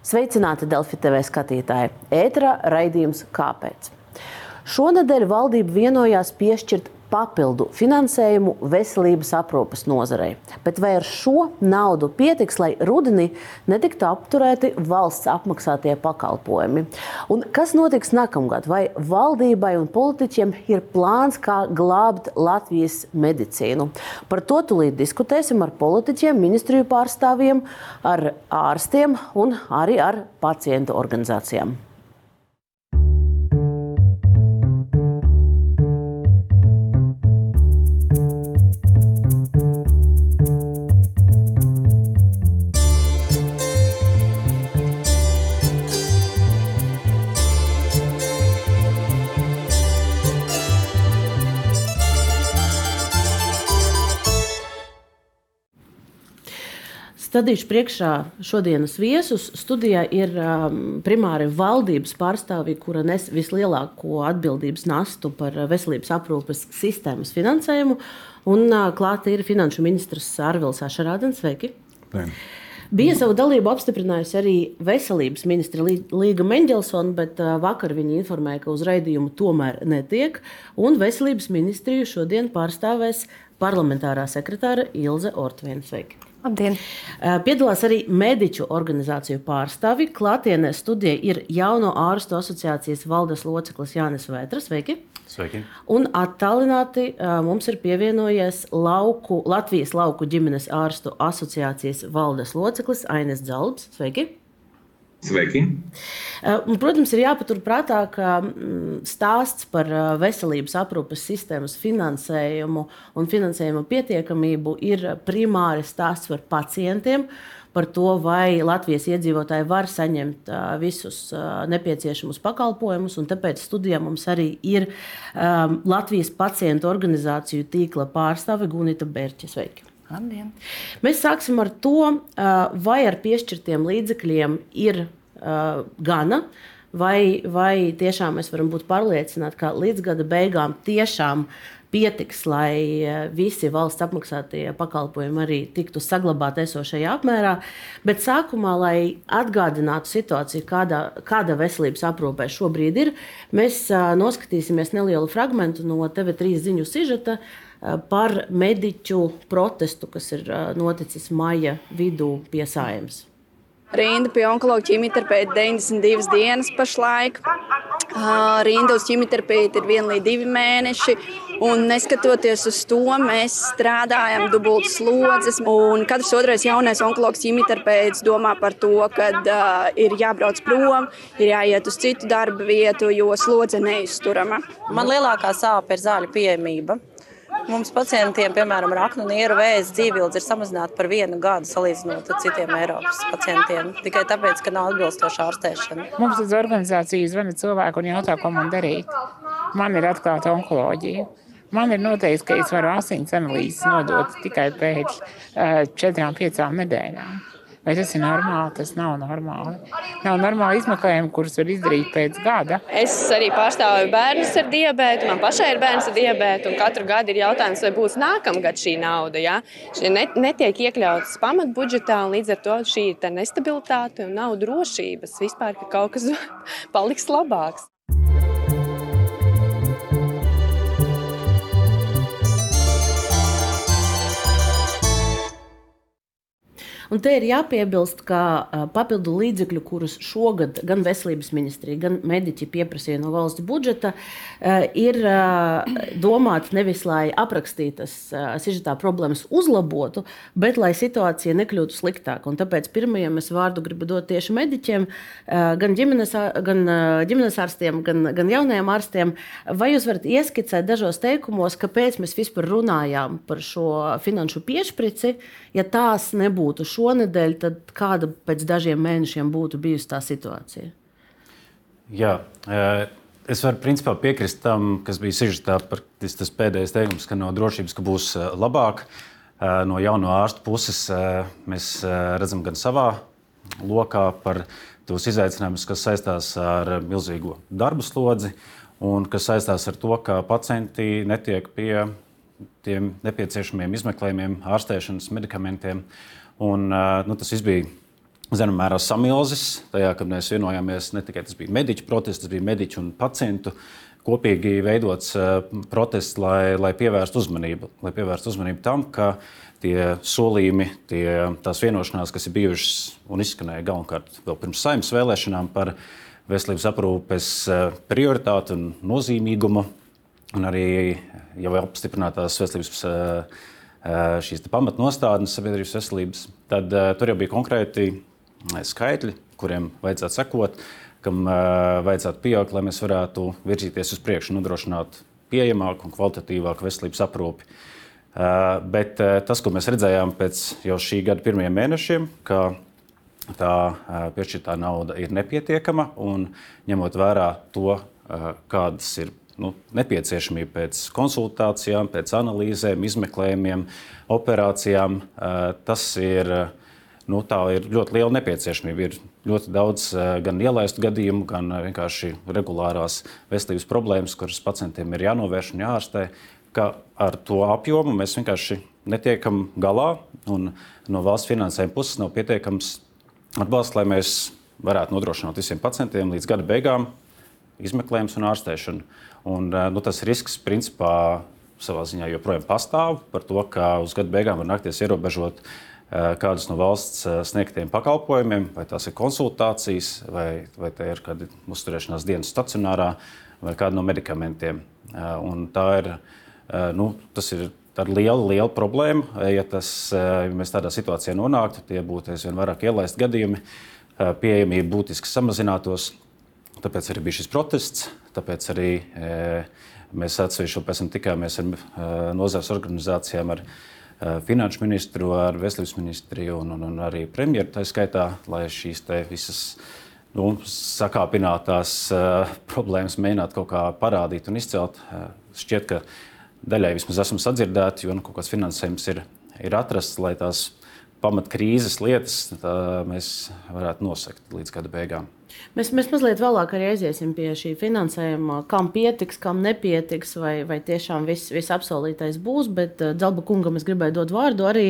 Sveicināti Delfi TV skatītāji! Ēterā raidījums Kāpēc? Šonadēļ valdība vienojās piešķirt papildu finansējumu veselības aprūpes nozarei. Bet vai ar šo naudu pietiks, lai rudenī netiktu apturēti valsts apmaksātie pakalpojumi? Un kas notiks nākamgad? Vai valdībai un politiķiem ir plāns, kā glābt Latvijas medicīnu? Par to tūlīt diskutēsim ar politiķiem, ministriju pārstāvjiem, ar ārstiem un arī ar pacientu organizācijām. Stādīšu priekšā šodienas viesus. Studijā ir um, primāri valdības pārstāvji, kura nes vislielāko atbildības nastu par veselības aprūpes sistēmas finansējumu. Un uh, klāta ir finanšu ministrs Arvils Ašarādens. Sveiki! Ne. Bija savu dalību apstiprinājusi arī veselības ministra Līga Mendelsona, bet uh, vakar viņa informēja, ka uz raidījumu tomēr netiek. Un veselības ministriju šodien pārstāvēs parlamentārā sekretāra Ilze Ortviena. Sveiki! Labdien! Piedalās arī mediķu organizāciju pārstāvi. Klātienē studijā ir jauno ārstu asociācijas valdes loceklis Jānis Vētras. Sveiki! Sveiki! Un attālināti mums ir pievienojies lauku, Latvijas lauku ģimenes ārstu asociācijas valdes loceklis Ainis Zalbs. Sveiki! Sveiki! Eh, un, protams, ir jāpaturprātā, ka mm, stāsts par eh, veselības aprūpes sistēmas finansējumu un finansējuma pietiekamību ir primāri stāsts par pacientiem. Par to, vai Latvijas iedzīvotāji var saņemt uh, visus nepieciešamus pakalpojumus. Tāpēc studijā mums arī ir Latvijas pacientu organizāciju tīkla pārstāve Gunita Bērķa. Sveiki! Labdien. Mēs sāksim ar to, vai ar piešķirtiem līdzekļiem ir uh, gana. Vai, vai tiešām mēs varam būt pārliecināti, ka līdz gada beigām tiešām pietiks, lai visi valsts apmaksātie pakalpojumi arī tiktu saglabāti esošajā apmērā. Bet sākumā, lai atgādinātu situāciju, kāda, kāda veselības aprūpē šobrīd ir, mēs noskatīsimies nelielu fragment no TV3 ziņu sižeta par mediķu protestu, kas ir noticis maija vidū pie Sājums. Rinda pie onkologa ķīmijterapēta 92 dienas pašlaik. Rinda uz ķīmijterapētu ir viena līdz divi mēneši. Un neskatoties uz to, mēs strādājam dubultas slodzes. Katrs otrais jaunais onkologs ķīmijterapeits domā par to, ka uh, ir jābrauc prom, ir jāiet uz citu darba vietu, jo slodze neizturama. Man lielākā sāpe ir zāļu pieejamība. Mums pacientiem, piemēram, ar aknu nieru vēzi dzīvildzi ir samazināta par vienu gadu salīdzinot ar citiem Eiropas pacientiem. Tikai tāpēc, ka nav atbilstoša ārstēšana. Mums uz organizāciju zvana cilvēki un jautā, ko man darīt. Man ir atklāta onkoloģija. Man ir noteikts, ka es varu asins analīzes nodot tikai pēc uh, četrām, piecām nedēļām. Vai tas ir normāli? Tas nav normāli. Nav normāli izmeklējumi, kurus var izdarīt pēc gada. Es arī pārstāvu bērnus ar diabētu. Man pašai ir bērns ar diabētu. Katru gadu ir jautājums, vai būs nākamgad šī nauda. Ja? Šie net, netiek iekļautas pamatbudžetā, un līdz ar to šī ir nestabilitāte un nav drošības vispār, ka kaut kas paliks labāks. Un te ir jāpiebilst, ka papildu līdzekļu, kurus šogad gan veselības ministrija, gan mediķi pieprasīja no valsts budžeta, ir domāti nevis lai aprakstītas sižetā problēmas uzlabotu, bet lai situācija nekļūtu sliktāka. Un tāpēc pirmajam es vārdu gribu dot tieši mediķiem, gan ģimenes, gan ģimenes ārstiem, gan, gan jaunajiem ārstiem. Vai jūs varat ieskicēt dažos teikumos, kāpēc mēs vispār runājām par šo finanšu piešprici, ja tās nebūtu šo šonadēļ, tad kāda pēc dažiem mēnešiem būtu bijusi tā situācija? Jā, es varu principā piekrist tam, kas bija sižetā par tas pēdējais teikums, ka no drošības ka būs labāk. No jauno ārstu puses mēs redzam gan savā lokā par tos izaicinājumus, kas saistās ar milzīgo darbu slodzi un kas saistās ar to, ka pacienti netiek pie tiem nepieciešamiem izmeklējumiem, ārstēšanas medikamentiem. Uh, Un, nu, tas viss bija zināmā mērā samilzis. Tajā, kad mēs vienojāmies, ne tikai tas bija mediķu protests, tas bija mediķu un pacientu kopīgi veidots protests, lai, lai pievērstu uzmanību, lai pievērstu uzmanību tam, ka tie solījumi, tie, tās vienošanās, kas ir bijušas un izskanēja galvenokārt vēl pirms saimnes vēlēšanām par veselības aprūpes prioritāti un nozīmīgumu, un arī jau apstiprinātās veselības šīs pamatnostādnes sabiedrības veselības, tad tur jau bija konkrēti skaitļi, kuriem vajadzētu sekot, kam vajadzētu pieaugt, lai mēs varētu virzīties uz priekšu un nodrošināt pieejamāku un kvalitatīvāku veselības aprūpi. Bet tas, ko mēs redzējām pēc jau šī gada pirmajiem mēnešiem, ka tā piešķirtā nauda ir nepietiekama un ņemot vērā to, kādas ir nu, nepieciešamība pēc konsultācijām, pēc analīzēm, izmeklējumiem, operācijām, tas ir nu, ir ļoti liela nepieciešamība. Ir ļoti daudz gan ielaistu gadījumu, gan vienkārši regulārās veselības problēmas, kuras pacientiem ir jānovērš un jāārstē. Ar to apjomu mēs vienkārši netiekam galā, un no valsts finansējuma puses nav pietiekams atbalsts, lai mēs varētu nodrošināt visiem pacientiem līdz gada beigām izmeklējumus un ārstēšanu. Un, eh, nu, tas risks, principā, savā ziņā joprojām pastāv par to, ka uz gada beigām var nākties ierobežot Eh, kādus no valsts eh, sniegtiem pakalpojumiem, vai tās ir konsultācijas, vai, vai tā ir kāda uzturēšanās dienas stacionārā, vai kāda no medikamentiem. Un tā ir, nu, tas ir liela, liela problēma. Ja, tas, ja mēs tādā situācijā nonāktu, tie būtu aizvien vairāk ielaist gadījumi, pieejamība būtiski samazinātos. Tāpēc arī bija šis protests, tāpēc arī mēs atsevišķi pēc tam tikāmies ar nozares organizācijām. Ar, Eh, finanšu ministru, ar veselības ministriju un, un, un arī premjeru tā skaitā, lai šīs visas nu, sakāpinātās uh, problēmas mēģinātu kaut kā parādīt un izcelt. Uh, šķiet, ka daļai vismaz esam sadzirdēti, jo nu, kaut kāds finansējums ir, ir atrasts, lai tās pamatkrīzes lietas mēs varētu nosekt līdz gada beigām. Mēs, mēs mazliet vēlāk arī aiziesim pie šī finansējuma, kam pietiks, kam nepietiks, vai, vai tiešām viss vis apsolītais būs. Bet Dzelba kungam es gribēju dot vārdu arī.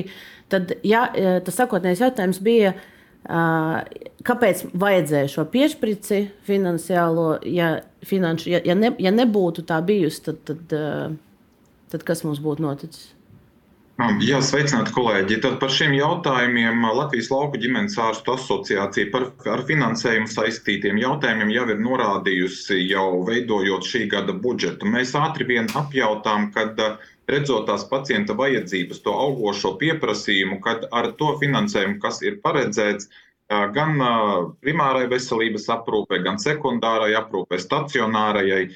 Tad, ja, uh, tas sakotnējais jautājums bija, uh, kāpēc vajadzēja šo piešķirci finansiālo, ja, finanšu, ja, ja, ne, ja nebūtu tā bijusi, tad, tad, uh, tad kas mums būtu noticis? Jā, sveicināti kolēģi. Tad par šiem jautājumiem Latvijas lauku ģimenes ārstu asociācija par ar finansējumu saistītiem jautājumiem jau ir norādījusi, jau veidojot šī gada budžetu. Mēs ātri vien apjautām, kad redzot tās pacienta vajadzības, to augošo pieprasījumu, kad ar to finansējumu, kas ir paredzēts, gan primārai veselības aprūpē, gan sekundārai aprūpē, stacionārajai,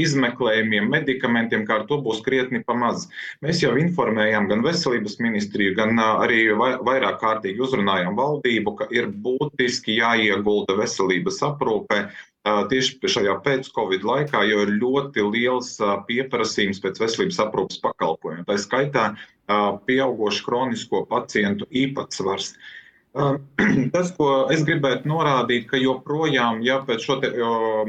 izmeklējumiem, medikamentiem, kā ar to būs krietni pamaz. Mēs jau informējām gan veselības ministriju, gan arī vairāk kārtīgi uzrunājām valdību, ka ir būtiski jāiegulda veselības aprūpē. Tieši šajā pēc-covid laikā jau ir ļoti liels pieprasījums pēc veselības aprūpas pakalpojumiem. Tā skaitā pieaugošs kronisko pacientu īpatsvars. Uh, Tas, ko es gribētu norādīt, ka joprojām, ja pēc šo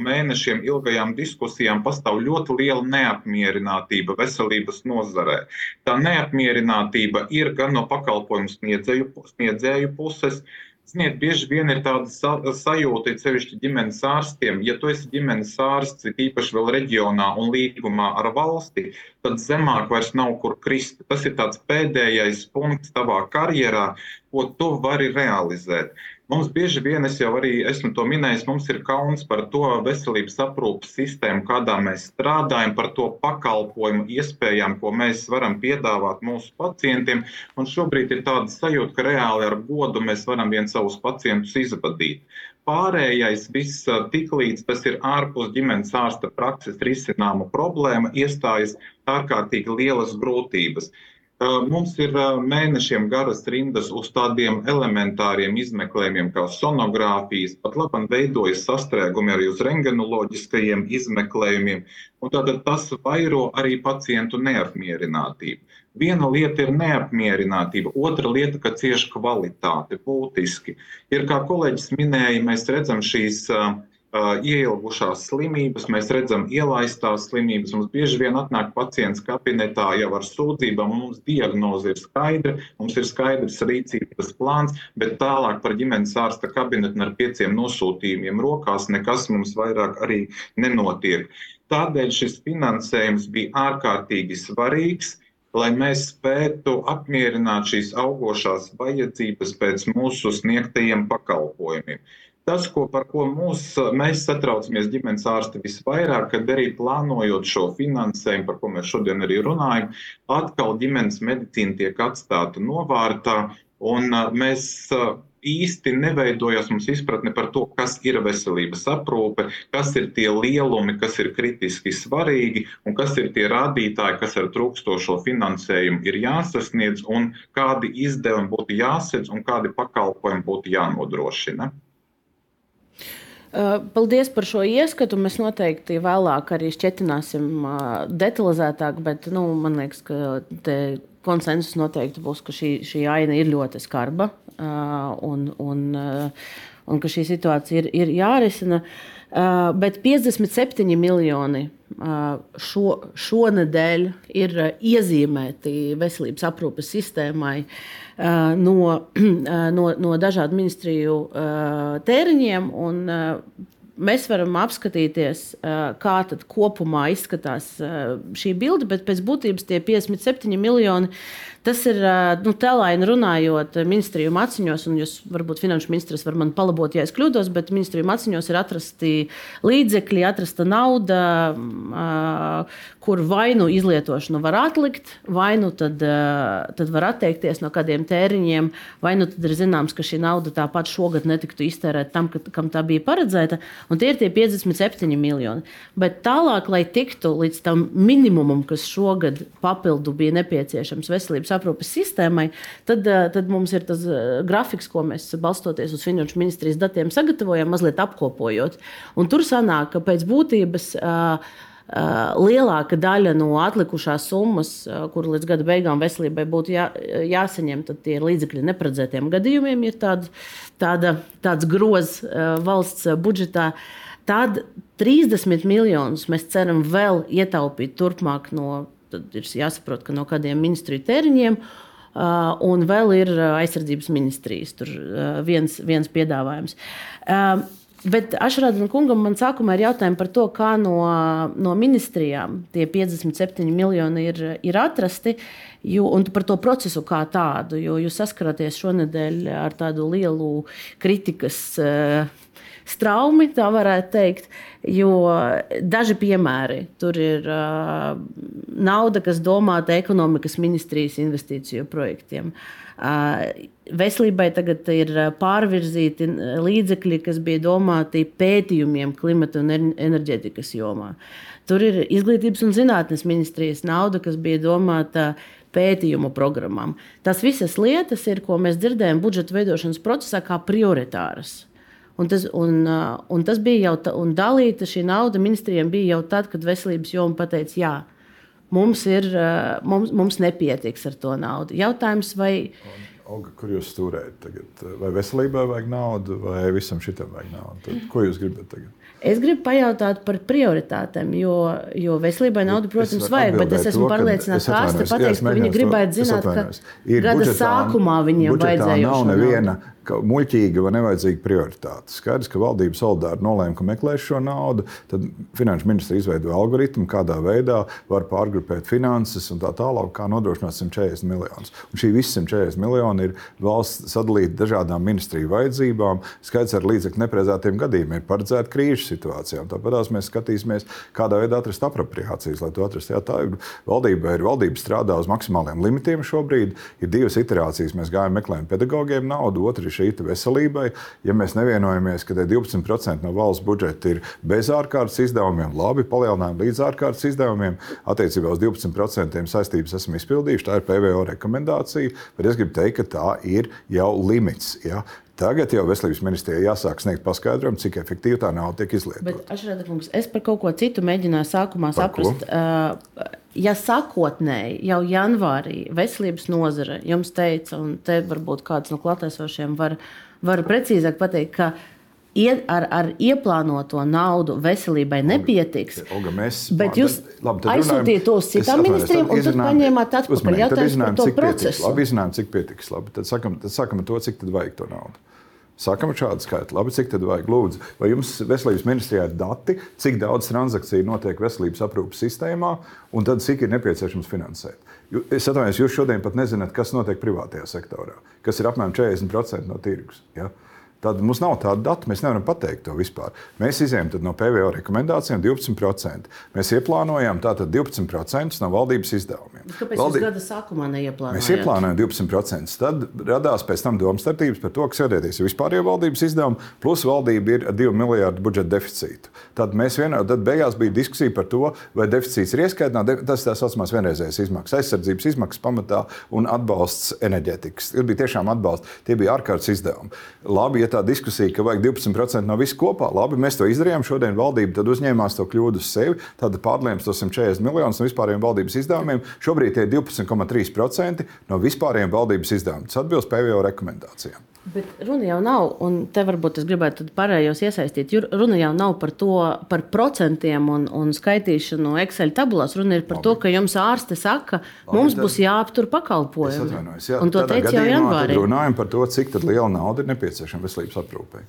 mēnešiem ilgajām diskusijām pastāv ļoti liela neapmierinātība veselības nozarē. Tā neapmierinātība ir gan no pakalpojumu sniedzēju, sniedzēju puses, Ziniet, bieži vien ir tāda sa sajūta, sevišķi ģimenes ārstiem, ja tu esi ģimenes ārsts, īpaši vēl reģionā un līgumā ar valsti, tad zemāk vairs nav kur krist. Tas ir tāds pēdējais punkts tavā karjerā, ko tu vari realizēt. Mums bieži vien, es jau arī esmu to minējis, mums ir kauns par to veselības aprūpas sistēmu, kādā mēs strādājam, par to pakalpojumu iespējām, ko mēs varam piedāvāt mūsu pacientiem. Un šobrīd ir tāda sajūta, ka reāli ar godu mēs varam viens savus pacientus izvadīt. Pārējais viss, tiklīdz tas ir ārpus ģimenes ārsta prakses risināma problēma, iestājas ārkārtīgi lielas grūtības. Mums ir mēnešiem garas rindas uz tādiem elementāriem izmeklējumiem, kā sonogrāfijas, pat labam veidojas sastrēgumi arī uz rengenoloģiskajiem izmeklējumiem, tātad tas vairo arī pacientu neapmierinātību. Viena lieta ir neapmierinātība, otra lieta, ka cieši kvalitāte būtiski. Ir, kā kolēģis minēja, mēs redzam šīs uh, ieilgušās slimības, mēs redzam ielaistās slimības. Mums bieži vien atnāk pacients kabinetā jau ar sūdzībām, mums diagnoze ir skaidra, mums ir skaidrs rīcības plāns, bet tālāk par ģimenes ārsta kabinetu ar pieciem nosūtījumiem rokās nekas mums vairāk arī nenotiek. Tādēļ šis finansējums bija ārkārtīgi svarīgs lai mēs spētu apmierināt šīs augošās vajadzības pēc mūsu sniegtajiem pakalpojumiem. Tas, ko, par ko mūs, mēs satraucamies ģimenes ārsti visvairāk, kad arī plānojot šo finansējumu, par ko mēs šodien arī runājam, atkal ģimenes medicīna tiek atstāta novārtā, un mēs īsti neveidojas mums izpratne par to, kas ir veselības aprūpe, kas ir tie lielumi, kas ir kritiski svarīgi un kas ir tie rādītāji, kas ar trūkstošo finansējumu ir jāsasniedz un kādi izdevumi būtu jāsedz un kādi pakalpojumi būtu jānodrošina. Paldies par šo ieskatu. Mēs noteikti vēlāk arī šķetināsim detalizētāk, bet nu, man liekas, ka konsensus noteikti būs, ka šī, šī aina ir ļoti skarba un, un, un ka šī situācija ir, ir jārisina. Bet 57 miljoni šo, šonadēļ ir iezīmēti veselības aprūpes sistēmai no, no, no dažādu ministriju tēriņiem. Mēs varam apskatīties, kā kopumā izskatās šī bilde, bet pēc būtības tie 57 miljoni Tas ir nu, tēlāini runājot ministriju maciņos, un jūs varbūt finanšu ministrs var man palabot, ja es kļūdos, bet ministriju maciņos ir atrasti līdzekļi, atrasta nauda, kur vai nu izlietošanu var atlikt, vai nu tad, tad var atteikties no kādiem tēriņiem, vai nu tad ir zināms, ka šī nauda tāpat šogad netiktu iztērēta tam, kam tā bija paredzēta, un tie ir tie 57 miljoni. Bet tālāk, lai tiktu līdz tam minimumam, kas šogad papildu bija nepieciešams veselības aprūpes sistēmai, tad, eh, tad mums ir tas eh, grafiks, ko mēs balstoties uz Finanšu ministrijas datiem sagatavojam, mazliet apkopojot. Un tur sanāk, ka pēc būtības. Uh, lielāka daļa no atlikušās summas, kur līdz gada beigām veselībai būtu jā, jāsaņem, tad tie ir līdzekļi neparedzētiem gadījumiem, ir tāda, tāda, tāds grozs valsts budžetā. Tad 30 miljonus mēs ceram vēl ietaupīt turpmāk no tad ir jāsaprot, ka no kādiem ministriju tēriņiem. Uh, un vēl ir aizsardzības ministrijas, tur uh, viens, viens piedāvājums. Uh, Bet Ašrādam kungam man sākumā ir jautājumi par to, kā no, no ministrijām tie 57 miljoni ir, ir atrasti, jo, un par to procesu kā tādu. Jo jūs saskaraties šonadēļ ar tādu lielu kritikas uh, straumi, tā varētu teikt. Jo daži piemēri tur ir uh, nauda, kas domāta ekonomikas ministrijas investīciju projektiem. Uh, veselībai tagad ir pārvirzīti līdzekļi, kas bija domāti pētījumiem klimata un enerģētikas jomā. Tur ir izglītības un zinātnes ministrijas nauda, kas bija domāta pētījumu programmām. Tas visas lietas ir, ko mēs dzirdējam budžeta veidošanas procesā, kā prioritāras. Un tas, un, un tas bija jau tā, un dalīta šī nauda ministrijiem bija jau tad, kad veselības joma pateica, jā, mums, ir, mums, mums nepietiks ar to naudu. Jautājums, vai. Olga, kur jūs stūrējat tagad? Vai veselībai vajag naudu, vai visam šitam vajag naudu? Tad, ko jūs gribat tagad? Es gribu pajautāt par prioritātēm, jo, jo veselībai naudu, protams, vajag, bet es esmu pārliecināts, ka ārste pateiks, ka viņi gribētu zināt, ka gada sākumā viņiem vajadzēja. Nav neviena naudu muļķīga vai nevajadzīga prioritāte. Skaidrs, ka valdība solidāri nolēma, ka meklēs šo naudu, tad finanšu ministra izveidoja algoritmu, kādā veidā var pārgrupēt finanses un tā tālāk, kā nodrošināt 140 miljonus. Un šī visa 140 miljoni ir valsts sadalīta dažādām ministriju vajadzībām. Skaidrs, ar līdzekļu neparedzētiem gadījumiem ir paredzēta krīžu situācijām. Tāpēc mēs skatīsimies, kādā veidā atrast apropriācijas, lai to atrastu. Jā, tā ir valdība, ir valdība strādā uz maksimāliem limitiem šobrīd. Ir divas iterācijas. Mēs gājām meklējam pedagogiem naudu, otra ir šī veselībai. Ja mēs nevienojamies, ka 12% no valsts budžeta ir bez ārkārtas izdevumiem, labi, palielinājām līdz ārkārtas izdevumiem. Attiecībā uz 12% saistības esam izpildījuši. Tā ir PVO rekomendācija, bet es gribu teikt, ka tā ir jau limits. Ja? Tagad jau veselības ministrijai jāsāk sniegt paskaidrojumu, cik efektīvi tā nauda tiek izlietota. Bet, es par kaut ko citu mēģināju sākumā par saprast. Ko? Ja sākotnēji jau janvārī veselības nozare jums teica, un te varbūt kāds no klātesošiem var, var precīzāk pateikt, ka ar, ar ieplānoto naudu veselībai nepietiks. Olga, mēs, bet jūs aizsūtījāt to uz citām ministrijām un tad paņēmāt atpakaļ. Jautājums par to procesu. Labi, izzinājām, cik pietiks. Labi, tad sakam, tad sakam to, cik tad vajag to naudu. Sākam ar šādu skaitu. Labi, cik tad vajag? Lūdzu, vai jums veselības ministrijā ir dati, cik daudz transakciju notiek veselības aprūpas sistēmā, un tad cik ir nepieciešams finansēt? Es atvainojos, jūs šodien pat nezināt, kas notiek privātajā sektorā, kas ir apmēram 40% no tirgus. Ja? Tad mums nav tāda data, mēs nevaram pateikt to vispār. Mēs izējām no PVO rekomendācijām 12%. Mēs ieplānojām tātad 12% no valdības izdevumiem. Kāpēc Valdī... jūs gada sākumā neieplānojāt? Mēs ieplānojām 12%. Tad radās pēc tam domstarpības par to, ka skatieties, ir vispārējo valdības izdevumi, plus valdība ir 2 miljārdu budžeta deficītu. Tad mēs vienā, tad beigās bija diskusija par to, vai deficīts ir ieskaitināts. Tas tā saucamās vienreizējas izmaksas, aizsardzības izmaksas pamatā un atbalsts enerģētikas. Tur bija tiešām atbalsts, tie bija ārkārtas izdevumi. Labi, ja tā diskusija, ka vajag 12% no visu kopā. Labi, mēs to izdarījām. Šodien valdība uzņēmās to kļūdu uz sevi. Tad pārlēma tos 140 miljonus no vispārējiem valdības izdevumiem. Šobrīd tie ir 12,3% no vispārējiem valdības izdevumiem. Tas atbilst PVO rekomendācijām. Bet runa jau nav, un te varbūt es gribētu pārējos iesaistīt. Runa jau nav par to, par procentiem un, un skaitīšanu Excel tabulās. Runa ir par Labi. to, ka jums ārste saka, Labi, mums tad... būs jāaptur pakalpojumi. Jā, un to teica jau janvārī. Runājam par to, cik liela nauda ir nepieciešama veselības aprūpei.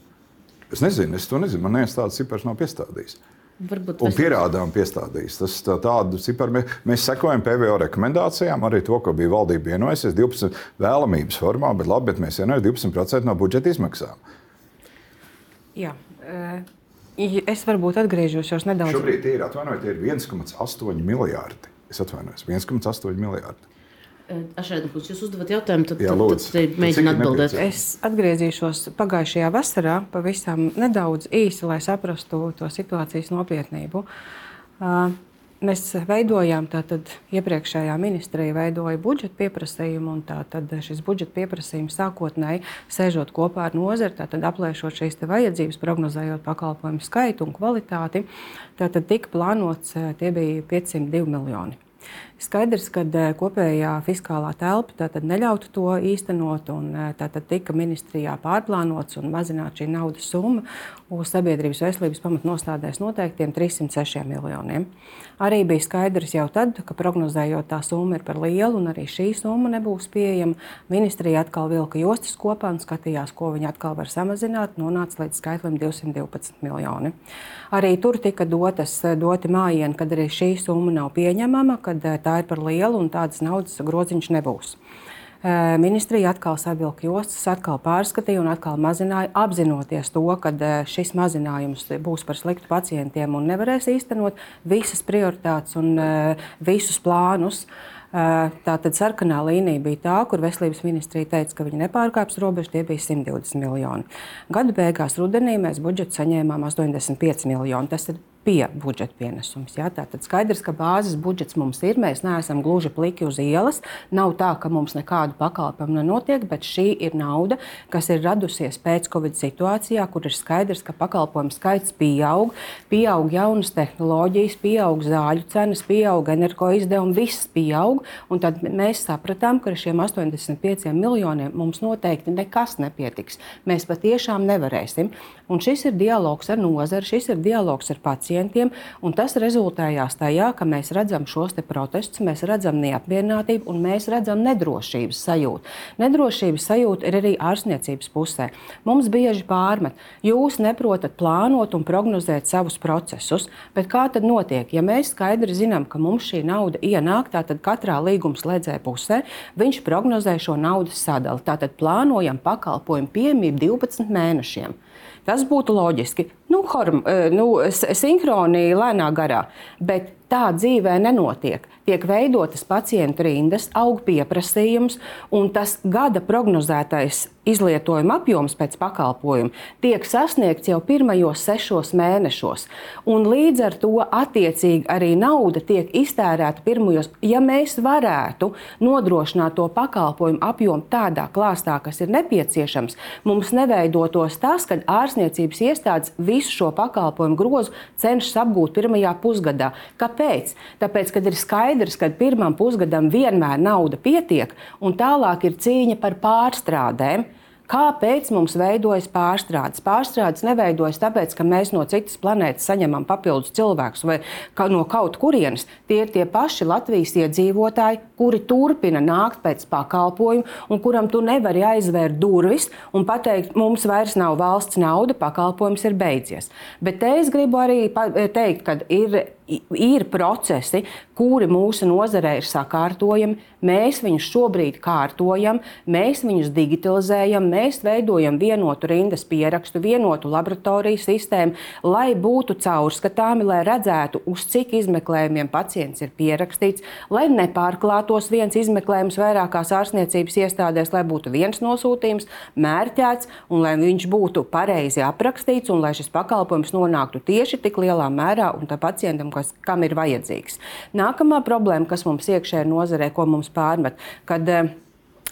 Es nezinu, es to nezinu. Man neviens tāds cipars nav piestādījis. Varbūt un pierādām piestādījis. Tas tā, tādu ciparu mēs, mēs sekojam PVO rekomendācijām, arī to, ko bija valdība vienojusies 12 vēlamības formā, bet labi, bet mēs vienojam 12% no budžeta izmaksām. Jā. Eh, es varbūt atgriežos nedaudz. Šobrīd ir, atvainojiet, ir 1,8 miljardi. Es atvainojos, 1,8 miljardi. Ašēdkungs, jūs uzdevat jautājumu, tad, Jā, tad, tad mēģinu atbildēt. Es atgriezīšos pagājušajā vasarā pavisam nedaudz īsi, lai saprastu to situācijas nopietnību. Mēs veidojām, tātad iepriekšējā ministrija veidoja budžeta pieprasījumu, un tātad šis budžeta pieprasījums sākotnēji sēžot kopā ar nozari, tātad aplēšot šīs vajadzības, prognozējot pakalpojumu skaitu un kvalitāti, tātad tika plānots, tie bija 502 miljoni. Skaidrs, ka eh, kopējā fiskālā telpa neļautu to īstenot, un eh, tātad tika ministrijā pārplānots un mazināta šī naudas summa uz sabiedrības veselības pamatnostādēs noteiktiem 306 miljoniem. Arī bija skaidrs jau tad, ka prognozējot tā summa ir par lielu, un arī šī summa nebūs pieejama. Ministrija atkal vilka jostas kopā un skatījās, ko viņi atkal var samazināt, nonāca līdz skaitlim 212 miljoni. Arī tur tika dotas, doti mājieni, kad arī šī summa nav pieņemama, kad eh, tā ir par lielu un tādas naudas groziņš nebūs. Ministrija atkal savilka jostas, atkal pārskatīja un atkal mazināja, apzinoties to, ka šis mazinājums būs par sliktu pacientiem un nevarēs īstenot visas prioritātes un visus plānus. Tātad sarkanā līnija bija tā, kur veselības ministrija teica, ka viņi nepārkāps robežu, tie bija 120 miljoni. Gada beigās rudenī mēs budžetu saņēmām 85 miljoni. Tas ir pie budžeta pienesums. Ja? Tātad skaidrs, ka bāzes budžets mums ir. Mēs neesam gluži pliki uz ielas. Nav tā, ka mums nekādu pakalpojumu nenotiek, bet šī ir nauda, kas ir radusies pēc Covid situācijā, kur ir skaidrs, ka pakalpojumu skaits pieaug, pieaug jaunas tehnoloģijas, pieaug zāļu cenas, pieaug energo izdevumi, viss pieaug. Tad mēs sapratām, ka ar šiem 85 miljoniem mums noteikti nekas nepietiks. Mēs patiešām nevarēsim. Un šis ir dialogs ar nozari, šis ir dialogs ar pacientiem pacientiem. Tas rezultējās tajā, ka mēs redzam šos protestus, mēs redzam neapmierinātību un mēs redzam nedrošības sajūtu. Nedrošības sajūta ir arī ārstniecības pusē. Mums bieži pārmet, jūs neprotat plānot un prognozēt savus procesus, bet kā tad notiek? Ja mēs skaidri zinām, ka mums šī nauda ienāk, tad katrā līgumslēdzēja pusē viņš prognozē šo naudas sadali. Tātad plānojam pakalpojumu piemību 12 mēnešiem. Tas būtu loģiski. Nu, horm, eh, nu, sinhroni lēnā garā, bet tā dzīvē nenotiek tiek veidotas pacientu rindas, aug pieprasījums, un tas gada prognozētais izlietojuma apjoms pēc pakalpojuma tiek sasniegts jau pirmajos sešos mēnešos. Un līdz ar to attiecīgi arī nauda tiek iztērēta pirmajos. Ja mēs varētu nodrošināt to pakalpojumu apjomu tādā klāstā, kas ir nepieciešams, mums neveidotos tas, ka ārstniecības iestādes visu šo pakalpojumu grozu cenšas apgūt pirmajā pusgadā. Kāpēc? Tāpēc, kad ir skaidrs, ka pirmam pusgadam vienmēr nauda pietiek, un tālāk ir cīņa par pārstrādēm. Kāpēc mums veidojas pārstrādes? Pārstrādes neveidojas tāpēc, ka mēs no citas planētas saņemam papildus cilvēkus vai ka no kaut kurienes. Tie ir tie paši Latvijas iedzīvotāji, kuri turpina nākt pēc pakalpojumu un kuram tu nevari aizvērt durvis un pateikt, mums vairs nav valsts nauda, pakalpojums ir beidzies. Bet te es gribu arī teikt, ka ir ir procesi, kuri mūsu nozarē ir sakārtojami. Mēs viņus šobrīd kārtojam, mēs viņus digitalizējam, mēs veidojam vienotu rindas pierakstu, vienotu laboratoriju sistēmu, lai būtu caurskatāmi, lai redzētu, uz cik izmeklējumiem pacients ir pierakstīts, lai nepārklātos viens izmeklējums vairākās ārstniecības iestādēs, lai būtu viens nosūtījums, mērķēts un lai viņš būtu pareizi aprakstīts un lai šis pakalpojums nonāktu tieši tik lielā mērā un tam pacientam, kas, kam ir vajadzīgs. Nākamā problēma, kas mums iekšējā nozarē, ko mums pārmet, kad eh,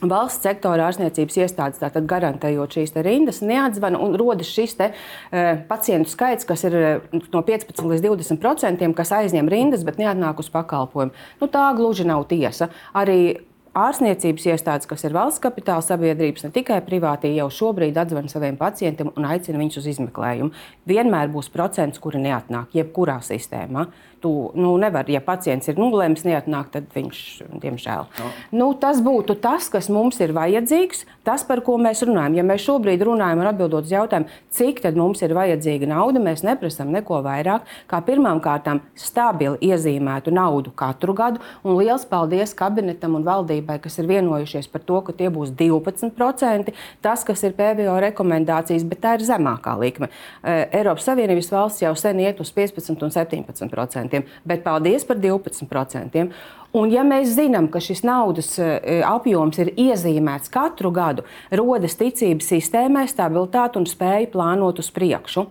Valsts sektora ārstniecības iestādes tātad garantējot šīs rindas, neatzvana un rodas šis te, uh, pacientu skaits, kas ir uh, no 15 līdz 20 procentiem, kas aizņem rindas, bet neatnāk uz pakalpojumu. Nu, tā gluži nav tiesa. Arī ārstniecības iestādes, kas ir valsts kapitāla sabiedrības, ne tikai privātie, jau šobrīd atzvan saviem pacientiem un aicina viņus uz izmeklējumu. Vienmēr būs procents, kuri neatnāk jebkurā sistēmā tu nu, nevari, ja pacients ir nulēms, neatnāk, tad viņš, diemžēl. No. Nu, tas būtu tas, kas mums ir vajadzīgs, tas, par ko mēs runājam. Ja mēs šobrīd runājam un atbildot uz jautājumu, cik tad mums ir vajadzīga nauda, mēs neprasām neko vairāk, kā pirmām kārtām stabili iezīmētu naudu katru gadu. Un liels paldies kabinetam un valdībai, kas ir vienojušies par to, ka tie būs 12%. Tas, kas ir PVO rekomendācijas, bet tā ir zemākā likme. Eiropas Savienības valsts jau sen iet uz 15 un 17% bet paldies par 12%. Un, ja mēs zinām, ka šis naudas e, apjoms ir iezīmēts katru gadu, rodas ticības sistēmai, stabilitāte un spēja plānot uz priekšu.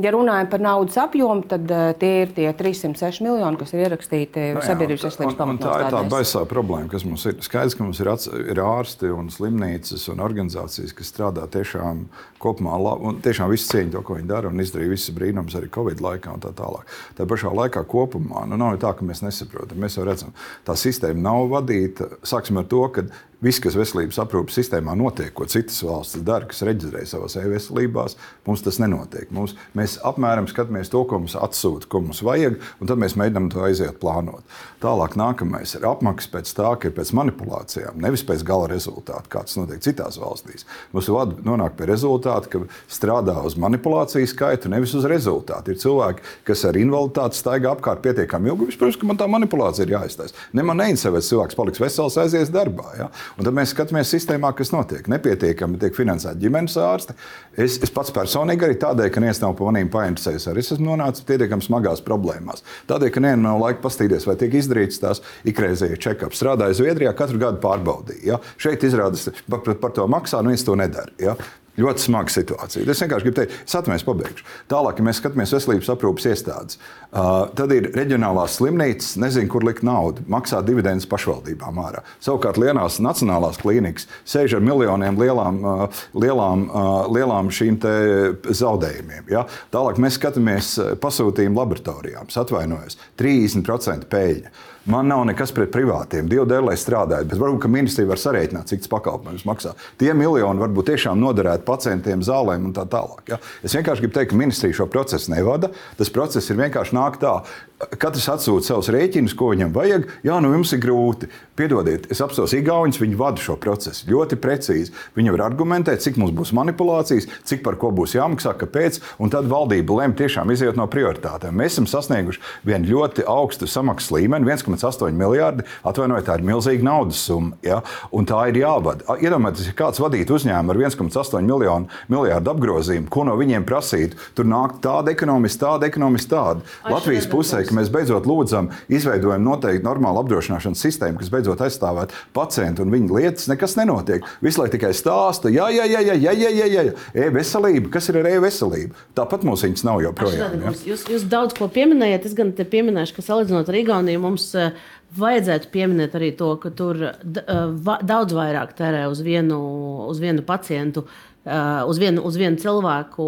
Ja runājam par naudas apjomu, tad uh, tie ir tie 306 miljoni, kas ir ierakstīti no, nu sabiedrības veselības pamatā. Tā ir tā baisā problēma, kas mums ir. Skaidrs, ka mums ir, ats, ir ārsti un slimnīcas un organizācijas, kas strādā tiešām kopumā, un tiešām visu cieņu to, ko viņi dara, un izdarīja visas brīnums arī Covid laikā un tā tālāk. Tā pašā laikā kopumā nu, nav tā, ka mēs nesaprotam. Mēs jau redzam, tā sistēma nav vadīta. Sāksim ar to, ka viss, kas veselības aprūpes sistēmā notiek, ko citas valstis dara, kas reģistrē savās e-veselībās, mums tas nenotiek. Mums, mēs apmēram skatāmies to, ko mums atsūta, ko mums vajag, un tad mēs mēģinām to aiziet plānot. Tālāk nākamais ir apmaksa pēc tā, ka ir pēc manipulācijām, nevis pēc gala rezultātu, kā tas notiek citās valstīs. Mums nonāk pie rezultāta, ka strādā uz manipulāciju skaitu, nevis uz rezultātu. Ir cilvēki, kas ar invaliditāti staigā apkārt pietiekami ilgi. Protams, ka man tā manipulācija ir jāiztaisa. Ne man neinteresē, vai cilvēks paliks vesels, aizies darbā. Ja? Un tad mēs skatāmies sistēmā, kas notiek. Nepietiekami tiek finansēta ģimenes ārste. Es, es pats personīgi arī tādēļ, ka neviens nav par maniem painteresējies, arī es esmu nonācis pietiekami smagās problēmās. Tādēļ, ka nevienam nav laika pastīties, vai tiek izdarīts tās ikreizēji check-up. Strādāju Zviedrijā, katru gadu pārbaudīju. Ja? Šeit izrādās, par, par to maksā, nu viens to nedara. Ja? Ļoti smaga situācija. Es vienkārši gribu teikt, es atmēs pabeigšu. Tālāk, ja mēs skatāmies veselības aprūpas iestādes, uh, tad ir reģionālās slimnīcas, nezinu, kur likt naudu, maksā dividendus pašvaldībām ārā. Savukārt lielās nacionālās klīnikas sēž ar miljoniem lielām, uh, lielām, uh, lielām šīm zaudējumiem. Ja? Tālāk mēs skatāmies pasūtījumu laboratorijām, atvainojos, 30% peļņa. Man nav nekas pret privātiem. Dievu dēļ, lai strādātu, bet varbūt ministrija var sarēķināt, cik tas pakalpojums maksā. Tie miljoni varbūt tiešām noderētu pacientiem, zālēm un tā tālāk. Ja? Es vienkārši gribu teikt, ka ministrija šo procesu nevada. Tas process ir vienkārši nāk tā. Katrs atsūta savus rēķinus, ko viņam vajag. Jā, nu jums ir grūti. Piedodiet, es apstāstu Igaunus, viņi vada šo procesu ļoti precīzi. Viņi var argumentēt, cik mums būs manipulācijas, cik par ko būs jāmaksā, kāpēc. Un tad valdība lem tiešām iziet no prioritātēm. Mēs esam sasnieguši vienu ļoti augstu samaksas līmeni, 1,8 miljardi. Atvainojiet, tā ir milzīga naudas summa. Ja? Un tā ir jāvada. Iedomājieties, ja kāds vadītu uzņēmumu ar 1,8 miljonu, miljardu apgrozījumu, ko no viņiem prasītu. Tur nāk tāda ekonomista, tāda ekonomista, tāda. Latvijas pusē, ka mēs beidzot lūdzam, izveidojam noteikti normālu apdrošināšanas sistēmu, kas beidzot aizstāvētu pacientu un viņa lietas, nekas nenotiek. Visu laiku tikai stāsta, jā, jā, jā, jā, jā, jā, jā, jā. e-veselība, kas ir ar e-veselību. Tāpat mums viņas nav joprojām. Ja? Jūs, jūs daudz ko pieminējat, es gan te pieminēšu, ka salīdzinot ar Igauniju, mums Vajadzētu pieminēt arī to, ka tur uh, daudz vairāk tērē uz vienu, uz vienu pacientu uz vienu, uz vienu cilvēku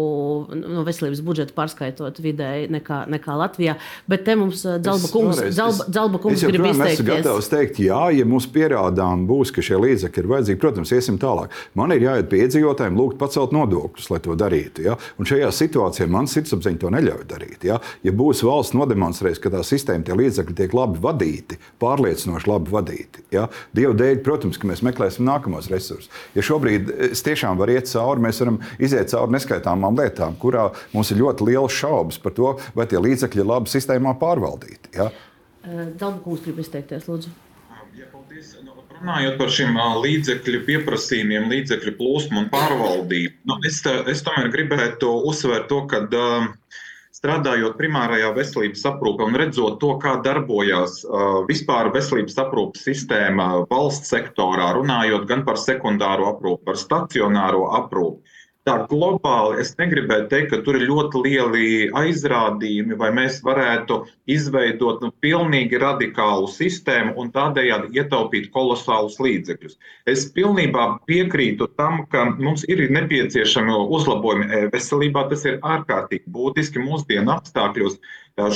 no veselības budžeta pārskaitot vidēji nekā, nekā Latvijā. Bet te mums Dzelba kungs, vēlreiz, Dzelba, Dzelba kungs grib izteikties. Es gatavs teikt, jā, ja mums pierādām būs, ka šie līdzekļi ir vajadzīgi, protams, iesim tālāk. Man ir jāiet pie iedzīvotājiem, lūgt pacelt nodokļus, lai to darītu. Ja? Un šajā situācijā man sirdsapziņa to neļauj darīt. Ja, ja būs valsts nodemonstrējis, ka tā sistēma, tie līdzekļi tiek labi vadīti, pārliecinoši labi vadīti, ja? Dieva dēļ, protams, ka mēs meklēsim nākamos resursus. Ja šobrīd es tiešām varu iet cauri cauri, mēs varam iziet cauri neskaitāmām lietām, kurā mums ir ļoti liels šaubas par to, vai tie līdzekļi ir labi sistēmā pārvaldīti. Ja? Dalbakūs grib izteikties, lūdzu. Ja, paldies. Nu, runājot par šiem līdzekļu pieprasījumiem, līdzekļu plūsmu un pārvaldību, nu, es, es tomēr gribētu uzsvērt to, ka uh, strādājot primārajā veselības aprūpē un redzot to, kā darbojas uh, vispār veselības aprūpes sistēma valsts sektorā, runājot gan par sekundāro aprūpi, par stacionāro aprūpi tā globāli es negribētu teikt, ka tur ir ļoti lieli aizrādījumi, vai mēs varētu izveidot nu, pilnīgi radikālu sistēmu un tādējādi ietaupīt kolosālus līdzekļus. Es pilnībā piekrītu tam, ka mums ir nepieciešami uzlabojumi e-veselībā. Tas ir ārkārtīgi būtiski mūsdienu apstākļos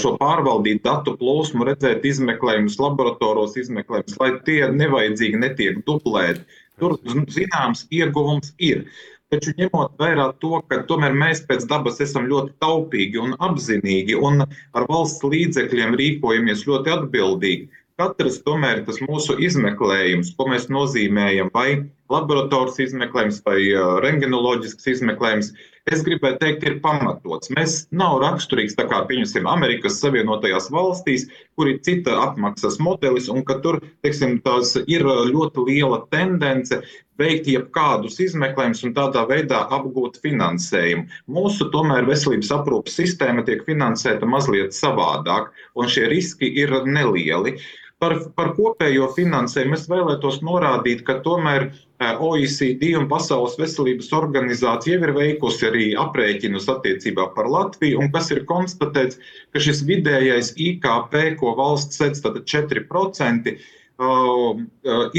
šo pārvaldīt datu plūsmu, redzēt izmeklējumus, laboratoros izmeklējumus, lai tie nevajadzīgi netiek dublēti. Tur zināms ieguvums ir. Taču ņemot vērā to, ka tomēr mēs pēc dabas esam ļoti taupīgi un apzinīgi un ar valsts līdzekļiem rīkojamies ļoti atbildīgi, katrs tomēr tas mūsu izmeklējums, ko mēs nozīmējam, vai laboratorijas izmeklējums vai rengenoloģisks izmeklējums, es gribētu teikt, ir pamatots. Mēs nav raksturīgs tā kā, pieņemsim, Amerikas Savienotajās valstīs, kur ir cita apmaksas modelis, un ka tur, teiksim, tās ir ļoti liela tendence veikt jebkādus izmeklējumus un tādā veidā apgūt finansējumu. Mūsu tomēr veselības aprūpas sistēma tiek finansēta mazliet savādāk, un šie riski ir nelieli. Par, par kopējo finansējumu es vēlētos norādīt, ka tomēr OECD un Pasaules veselības organizācija jau ir veikusi arī aprēķinus attiecībā par Latviju, un kas ir konstatēts, ka šis vidējais IKP, ko valsts sedz, tātad 4%, uh,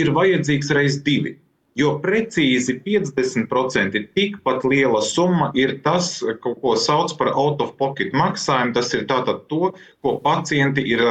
ir vajadzīgs reiz divi. Jo precīzi 50% tikpat liela summa ir tas, ko sauc par out-of-pocket maksājumu. Tas ir tātad to, ko pacienti ir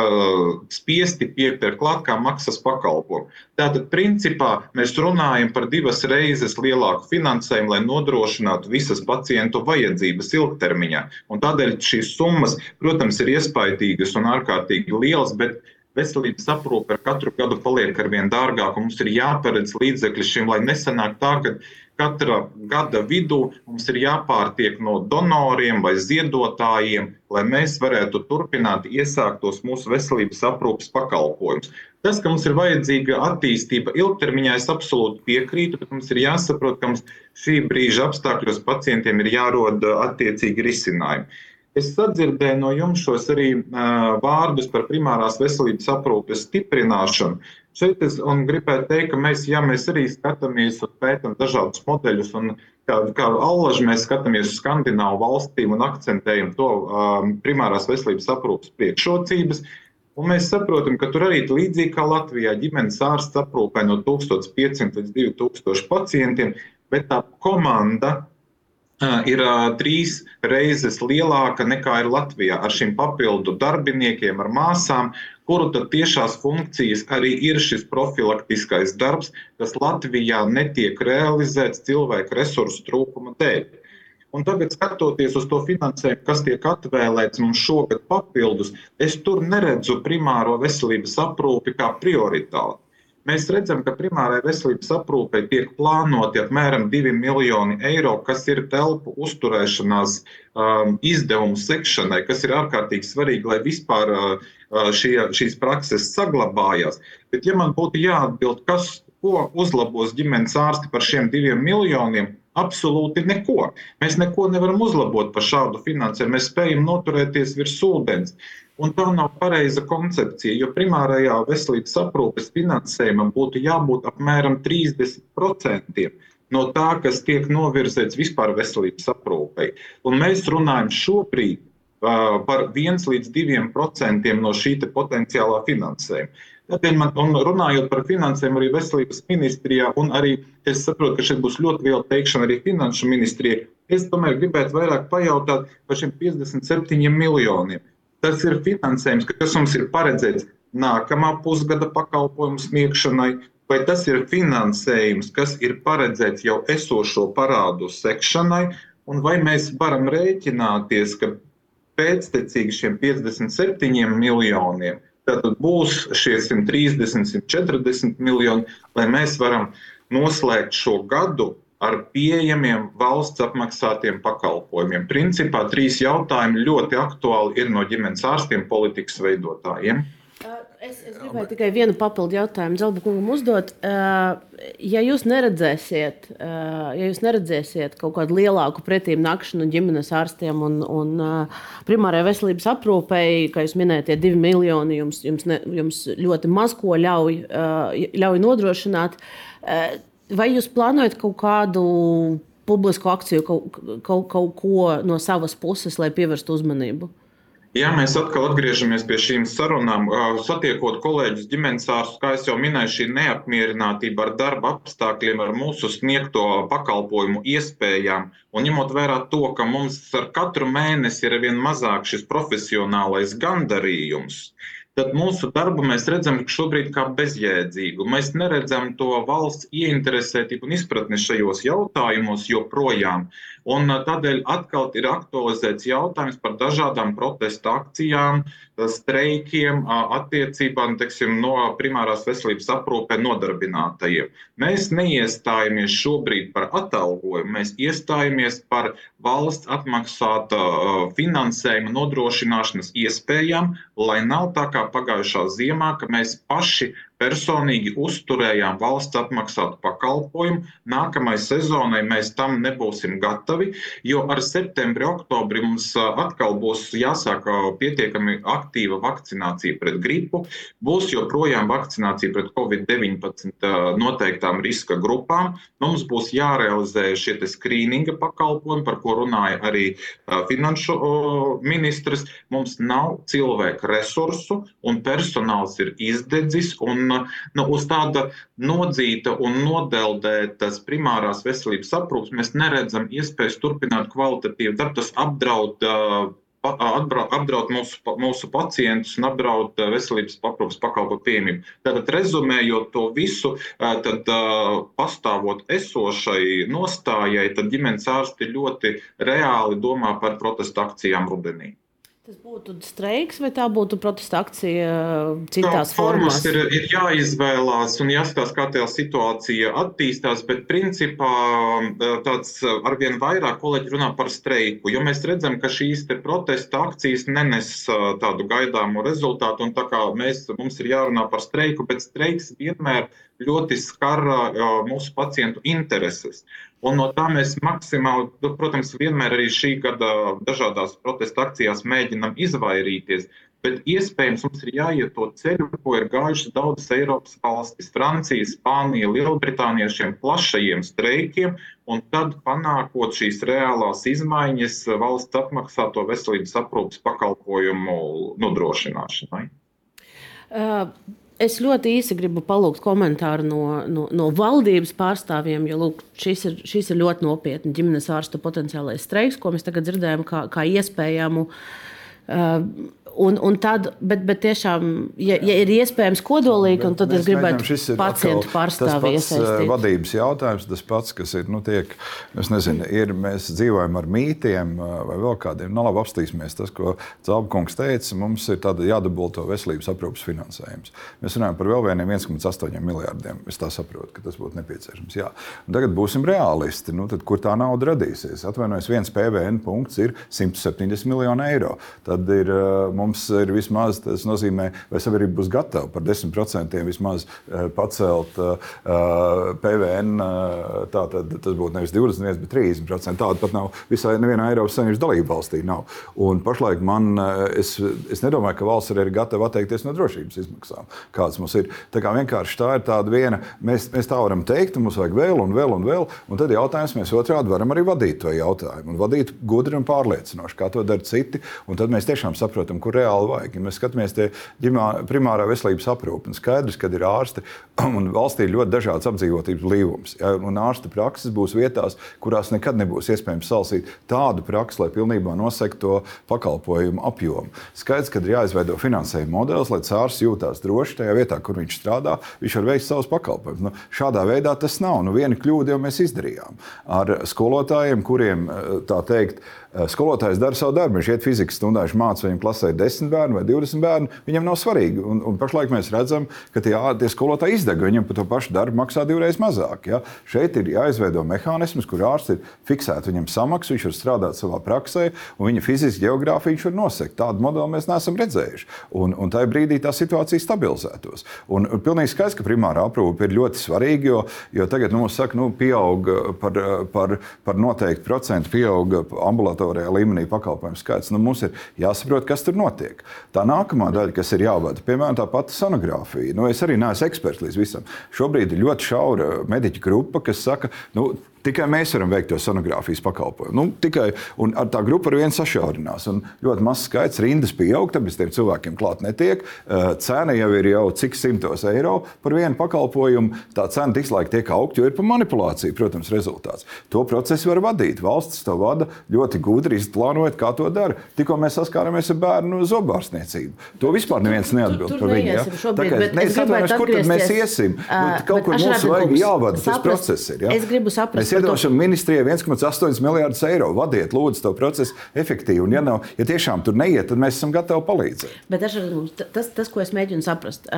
spiesti piepirkt klāt kā maksas pakalpojumu. Tātad, principā, mēs runājam par divas reizes lielāku finansējumu, lai nodrošinātu visas pacientu vajadzības ilgtermiņā. Un tādēļ šīs summas, protams, ir iespaidīgas un ārkārtīgi lielas, bet veselības aprūpe ar katru gadu paliek ar vien dārgāka. Mums ir jāparedz līdzekļi šim, lai nesanāk tā, ka katra gada vidū mums ir jāpārtiek no donoriem vai ziedotājiem, lai mēs varētu turpināt iesāktos mūsu veselības aprūpes pakalpojumus. Tas, ka mums ir vajadzīga attīstība ilgtermiņā, es absolūti piekrītu, bet mums ir jāsaprot, ka mums šī brīža apstākļos pacientiem ir jārod attiecīgi risinājumi. Es sadzirdēju no jums šos arī uh, vārdus par primārās veselības aprūpes stiprināšanu. Šeit es gribētu teikt, ka mēs, ja mēs arī skatāmies un pētām dažādus modeļus, un kā, kā allaži mēs skatāmies uz skandināvu valstīm un akcentējam to um, primārās veselības aprūpes priekšrocības, Un mēs saprotam, ka tur arī līdzīgi kā Latvijā ģimenes ārsts aprūpē no 1500 līdz 2000 pacientiem, bet tā komanda ir trīs reizes lielāka nekā ir Latvijā ar šiem papildu darbiniekiem, ar māsām, kuru tiešās funkcijas arī ir šis profilaktiskais darbs, kas Latvijā netiek realizēts cilvēku resursu trūkuma dēļ. Un tagad, skatoties uz to finansējumu, kas tiek atvēlēts mums šogad papildus, es tur neredzu primāro veselības aprūpi kā prioritāti. Mēs redzam, ka primārai veselības aprūpei tiek plānoti apmēram 2 miljoni eiro, kas ir telpu uzturēšanās um, izdevumu sekšanai, kas ir ārkārtīgi svarīgi, lai vispār uh, uh šie, šīs prakses saglabājās. Bet, ja man būtu jāatbild, kas, ko uzlabos ģimenes ārsti par šiem diviem miljoniem, absolūti neko. Mēs neko nevaram uzlabot par šādu finansējumu. Mēs spējam noturēties virs ūdens. Un tā nav pareiza koncepcija, jo primārajā veselības aprūpes finansējumam būtu jābūt apmēram 30% no tā, kas tiek novirzēts vispār veselības aprūpei. Un mēs runājam šobrīd uh, par 1 līdz 2% no šī potenciālā finansējuma. Un runājot par finansēm arī veselības ministrijā, un arī es saprotu, ka šeit būs ļoti liela teikšana arī finanšu ministrijai. Es tomēr gribētu vairāk pajautāt par šiem 57 miljoniem. Tas ir finansējums, kas mums ir paredzēts nākamā pusgada pakalpojumu sniegšanai, vai tas ir finansējums, kas ir paredzēts jau esošo parādu sekšanai, un vai mēs varam rēķināties, ka pēctecīgi šiem 57 miljoniem Tad būs šie 130, 140 miljoni, lai mēs varam noslēgt šo gadu ar pieejamiem valsts apmaksātiem pakalpojumiem. Principā trīs jautājumi ļoti aktuāli ir no ģimenes ārstiem, politikas veidotājiem. Es, es gribēju tikai vienu papildu jautājumu Zelba kungam uzdot. Ja jūs neredzēsiet, ja jūs neredzēsiet kaut kādu lielāku pretīm nākšanu ģimenes ārstiem un, un primārai veselības aprūpei, kā jūs minējāt, tie divi miljoni jums, jums, ne, jums ļoti maz ko ļauj, ļauj nodrošināt, vai jūs plānojat kaut kādu publisku akciju, kaut, kaut, kaut ko no savas puses, lai pievērstu uzmanību? Ja mēs atkal atgriežamies pie šīm sarunām, satiekot kolēģus ģimenes ārstus, kā jau minēju, šī neapmierinātība ar darba apstākļiem, ar mūsu sniegto pakalpojumu iespējām, un ņemot vērā to, ka mums ar katru mēnesi ir vien mazāk šis profesionālais gandarījums, tad mūsu darbu mēs redzam šobrīd kā bezjēdzīgu. Mēs neredzam to valsts ieinteresētību un izpratni šajos jautājumos joprojām. Un tādēļ atkal ir aktualizēts jautājums par dažādām protesta akcijām, streikiem attiecībā teiksim, no primārās veselības aprūpē nodarbinātajiem. Mēs neiestājamies šobrīd par atalgojumu, mēs iestājamies par valsts atmaksāta finansējuma nodrošināšanas iespējām, lai nav tā kā pagājušā ziemā, ka mēs paši personīgi uzturējām valsts atmaksātu pakalpojumu. Nākamai sezonai mēs tam nebūsim gatavi, jo ar septembri, oktobri mums atkal būs jāsāk pietiekami aktīva vakcinācija pret gripu. Būs joprojām vakcinācija pret covid-19 noteiktām riska grupām. Mums būs jārealizē šie skrīninga pakalpojumi, par ko runāja arī finanšu ministrs. Mums nav cilvēku resursu un personāls ir izdedzis. Un nu, uz tāda nodzīta un nodeldētas primārās veselības aprūpes mēs neredzam iespējas turpināt kvalitatīvu darbu. Tas apdraud apdraud mūsu, mūsu pacientus un apdraud veselības aprūpas pakalpojumu pieejamību. Tātad, rezumējot to visu, tad pastāvot esošai nostājai, tad ģimenes ārsti ļoti reāli domā par protestu akcijām rudenī. Tas būtu streiks, vai tā būtu protesta akcija citās tā, formās? Ir, ir jāizvēlās un jāskatās, kā tā situācija attīstās, bet principā tāds arvien vairāk kolēģi runā par streiku, jo mēs redzam, ka šīs protesta akcijas nenes tādu gaidāmu rezultātu, un tā kā mēs, mums ir jārunā par streiku, bet streiks vienmēr ļoti skar mūsu pacientu intereses. Un no tā mēs maksimāli, nu, protams, vienmēr arī šī gada dažādās protesta akcijās mēģinam izvairīties. Bet iespējams mums ir jāiet to ceļu, ko ir gājušas daudzas Eiropas valstis, Francija, Spānija, Lielbritānija, šiem plašajiem streikiem, un tad panākot šīs reālās izmaiņas valsts apmaksāto veselības aprūpas pakalpojumu nodrošināšanai. Uh, Es ļoti īsi gribu palūgt komentāru no, no, no valdības pārstāvjiem, jo lūk, šis, ir, šis ir ļoti nopietni ģimenes ārsta potenciālais streiks, ko mēs tagad dzirdējam kā, kā iespējamu. Uh, Un, un tad, bet, bet tiešām, ja, ja ir iespējams kodolīgi, bet, tad es gribētu pacientu pārstāvju iesaistīt. Vadības jautājums, tas pats, kas ir, nu, tiek, es nezinu, ir, mēs dzīvojam ar mītiem vai vēl kādiem, nu, labi apstīsimies tas, ko Celbkungs teica, mums ir tāda jādubulto veselības aprūpas finansējums. Mēs runājam par vēl vieniem 1,8 miljārdiem. Es tā saprotu, ka tas būtu nepieciešams. Jā. Un tagad būsim realisti, nu, tad, kur tā nauda radīsies. Atvainojos, viens PVN punkts ir 170 miljoni eiro. Tad ir mums mums ir vismaz, tas nozīmē, vai sabiedrība būs gatava par 10% vismaz eh, pacelt uh, eh, PVN. Eh, tātad tas būtu nevis 21, bet 30%. Tāda pat nav visai nevienā Eiropas Savienības dalību valstī. Nav. Un pašlaik man, es, es nedomāju, ka valsts arī ir gatava atteikties no drošības izmaksām, kādas mums ir. Tā kā vienkārši tā ir tāda viena, mēs, mēs tā varam teikt, mums vajag vēl un vēl un vēl. Un tad jautājums mēs otrādi varam arī vadīt to jautājumu. Un vadīt gudri un pārliecinoši, kā to dara citi. Un tad mēs tiešām saprotam, kur reāli vajag. Ja mēs skatāmies tie ģimā, primārā veselības aprūpe, skaidrs, ka ir ārsti un valstī ir ļoti dažāds apdzīvotības blīvums. Ja, un ārsta prakses būs vietās, kurās nekad nebūs iespējams salasīt tādu praksi, lai pilnībā nosektu to pakalpojumu apjomu. Skaidrs, ka ir jāizveido finansējuma modelis, lai ārsts jūtās droši tajā vietā, kur viņš strādā, viņš var veikt savus pakalpojumus. Nu, šādā veidā tas nav. Nu, viena kļūda jau mēs izdarījām ar skolotājiem, kuriem tā teikt, Eh, skolotājs dara savu darbu. Viņš iet fizikas stundā, viņš mācīja viņam klasē 10 bērnu vai 20 bērnu. Viņam nav svarīgi. Un, un pašlaik mēs redzam, ka tie, tie skolotāji izdeg. Viņam par to pašu darbu maksā divreiz mazāk. Ja? Šeit ir jāizveido mehānisms, kur ārsts ir fiksēts viņam samaksu, viņš var strādāt savā praksē, un viņa fiziski geogrāfiju viņš var nosekt. Tādu modeli mēs neesam redzējuši. Un, un tajā brīdī tā situācija stabilizētos. Un, un pilnīgi skaidrs, ka primārā aprūpe ir ļoti svarīga, jo, jo tagad nu, mums saka, nu, pieaug par, par, par noteiktu procentu pieaug ambulatorijā ambulatorijā līmenī pakalpojumu skaits. Nu, mums ir jāsaprot, kas tur notiek. Tā nākamā daļa, kas ir jāvada, piemēram, tā pati sonogrāfija. Nu, es arī neesmu eksperts līdz visam. Šobrīd ir ļoti šaura mediķu grupa, kas saka, nu, Tikai mēs varam veikt to sonogrāfijas pakalpojumu. Nu, tikai tā grupa ar vienu sašaurinās. Ļoti mazs skaits rindas pieaug, tāpēc tiem cilvēkiem klāt netiek. Cena jau ir jau cik simtos eiro par vienu pakalpojumu. Tā cena visu laiku tiek augt, jo ir pa manipulāciju, protams, rezultāts. To procesu var vadīt. Valsts to vada ļoti gudri, izplānojot, kā to dara. Tikko mēs saskārāmies ar bērnu zobārstniecību. To vispār neviens neatbild par viņu. Ja? Šobrīd, kā, es atvainojos, kur mēs iesim? Uh, kaut kur mums vajag jāvada tas process. Ir, ja? Es gribu saprast. Mēs iedošam ministrijai 1,8 miljardus eiro. Vadiet, lūdzu, to procesu efektīvi. Un, ja, nav, ja tiešām tur neiet, tad mēs esam gatavi palīdzēt. Bet tas, tas, ko es mēģinu saprast,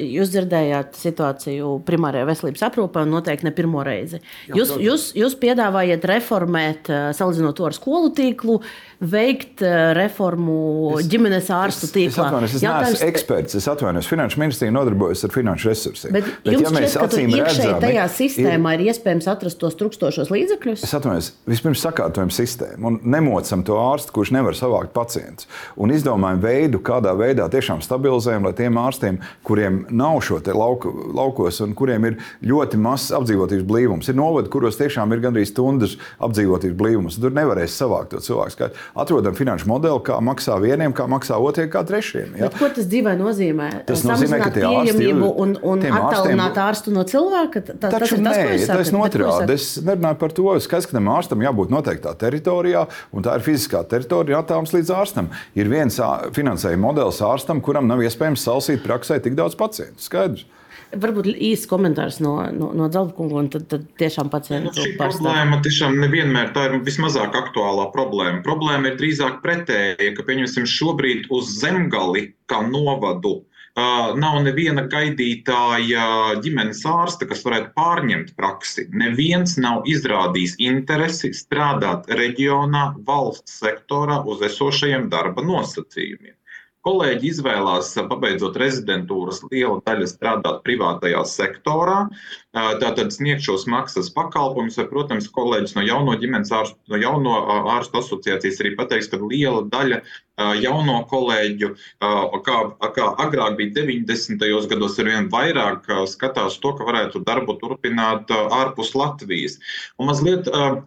jūs dzirdējāt situāciju primārajā veselības aprūpē, noteikti ne pirmo reizi. Jūs, jūs, jūs piedāvājat reformēt, salīdzinot to ar skolu tīklu, veikt reformu es, ģimenes ārstu tīklā. Es, es atvainojos, es Jautājums... neesmu eksperts. Es atvainojos, Finanšu ministrija nodarbojas ar finanšu resursiem. Bet, bet ja mēs acīm redzam, tajā sistēmā ir, ir iespējams atrast tos trūkstošos līdzekļus? Es atvainojos, vispirms sakārtojam sistēmu un nemocam to ārstu, kurš nevar savākt pacientus. Un izdomājam veidu, kādā veidā tiešām stabilizējam, lai tiem ārstiem, kuriem nav šo lauku, laukos un kuriem ir ļoti mazs apdzīvotības blīvums, ir novadi, kuros tiešām ir gandrīz stundas apdzīvotības blīvums. Tur nevarēs savākt to cilvēku skaitu. Atrodam finanšu modeli, kā maksā vieniem, kā maksā otriem, kā trešiem. Ja? Bet ko tas dzīvē nozīmē? Tas nozīmē, ka tie ārsti ir un, un attālināt ārstu no cilvēka. Tā, Taču tas nē, tas ir otrādi. Es nerunāju par to, skaidrs, ka tam ārstam jābūt noteiktā teritorijā, un tā ir fiziskā teritorija attālums līdz ārstam. Ir viens finansējuma modelis ārstam, kuram nav iespējams salsīt praksē tik daudz pacientu. Skaidrs. Varbūt īsts komentārs no, no, no Zeltkunga, un tad, tad tiešām pacientu nu, pārstāvja. Problēma tiešām nevienmēr tā ir vismazāk aktuālā problēma. Problēma ir drīzāk pretēja, ka, pieņemsim, šobrīd uz zemgali kā novadu nav neviena gaidītāja ģimenes ārsta, kas varētu pārņemt praksi. Neviens nav izrādījis interesi strādāt reģionā, valsts sektorā uz esošajiem darba nosacījumiem. Kolēģi izvēlās, pabeidzot rezidentūras, liela daļa strādāt privātajā sektorā, tātad sniegt šos maksas pakalpojumus. Protams, kolēģis no jauno ģimenes ārstu, no jauno ārstu asociācijas arī pateiks, ka liela daļa jauno kolēģu, kā, kā agrāk bija 90. gados, ar vien vairāk skatās to, ka varētu darbu turpināt ārpus Latvijas. Un mazliet, uh,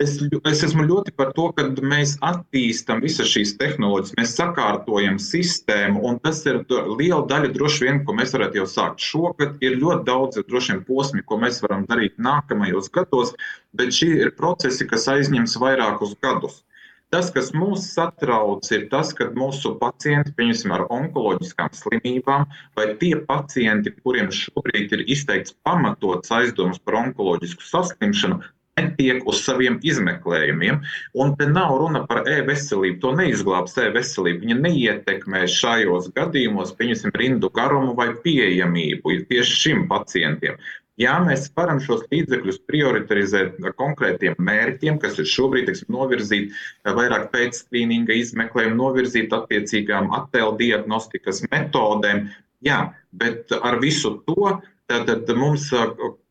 Es, es esmu ļoti par to, ka mēs attīstām visas šīs tehnoloģijas, mēs sakārtojam sistēmu, un tas ir liela daļa droši vien, ko mēs varētu jau sākt šogad. Ir ļoti daudz vien posmi, ko mēs varam darīt nākamajos gados, bet šie ir procesi, kas aizņems vairākus gadus. Tas, kas mūs satrauc, ir tas, ka mūsu pacienti, pieņemsim, ar onkoloģiskām slimībām, vai tie pacienti, kuriem šobrīd ir izteikts pamatots aizdoms par onkoloģisku saslimšanu, netiek uz saviem izmeklējumiem. Un te nav runa par e-veselību. To neizglābs e-veselība. Viņa neietekmē šajos gadījumos, pieņemsim, rindu garumu vai pieejamību tieši šim pacientiem. Jā, mēs varam šos līdzekļus prioritizēt konkrētiem mērķiem, kas ir šobrīd teiksim, novirzīti vairāk pēc skrīninga izmeklējuma, novirzīt attiecīgām attēlu diagnostikas metodēm. Jā, bet ar visu to Tātad mums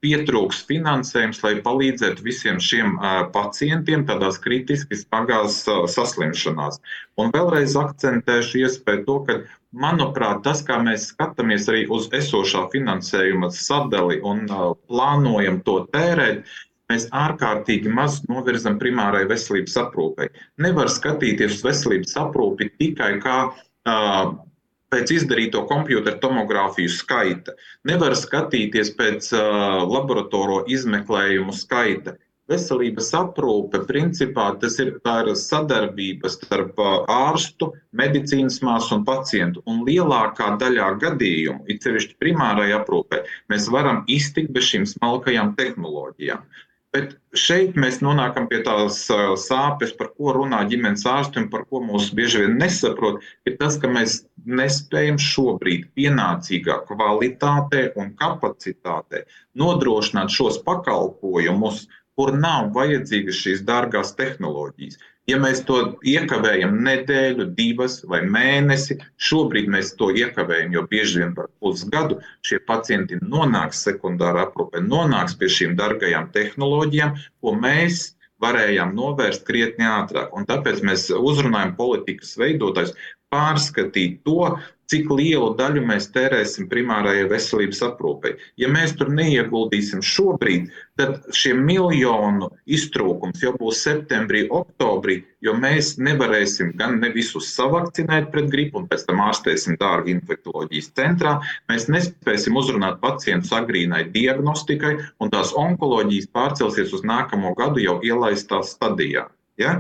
pietrūks finansējums, lai palīdzētu visiem šiem pacientiem tādās kritiski smagās saslimšanās. Un vēlreiz akcentēšu iespēju to, ka, manuprāt, tas, kā mēs skatāmies arī uz esošā finansējuma sadali un plānojam to tērēt, mēs ārkārtīgi maz novirzam primārai veselības aprūpei. Nevar skatīties uz veselības aprūpi tikai kā pēc izdarīto kompjutora tomogrāfiju skaita. Nevar skatīties pēc laboratoriju izmeklējumu skaita. Veselības aprūpe, principā, tas ir, ir sadarbība starp ārstu, medicīnas māsu un pacientu. Un lielākā daļā gadījumu, it sevišķi primārai aprūpē, mēs varam iztikt bez šīm smalkajām tehnoloģijām. Bet šeit mēs nonākam pie tās sāpes, par ko runā ģimenes ārsti un par ko mūs bieži vien nesaprot. Ir tas, ka mēs nespējam šobrīd pienācīgā kvalitātē un kapacitātē nodrošināt šos pakalpojumus, kur nav vajadzīgas šīs dārgās tehnoloģijas. Ja mēs to iekavējam nedēļu, divas vai mēnesi, šobrīd mēs to iekavējam, jo bieži vien par pusgadu šie pacienti nonāks sekundārā aprūpē, nonāks pie šīm dārgajām tehnoloģijām, ko mēs varējām novērst krietni ātrāk. Un tāpēc mēs uzrunājam politikas veidotājus pārskatīt to, cik lielu daļu mēs tērēsim primārajai veselības aprūpei. Ja mēs tur neieguldīsim šobrīd, tad šie miljonu iztrūkums jau būs septembrī, oktobrī, jo mēs nevarēsim gan ne visus savakcinēt pret gripu, un pēc tam ārstēsim dārgu infektuoloģijas centrā. Mēs nespēsim uzrunāt pacientus agrīnai diagnostikai, un tās onkoloģijas pārcelsies uz nākamo gadu jau ielaistā stadijā. Ja?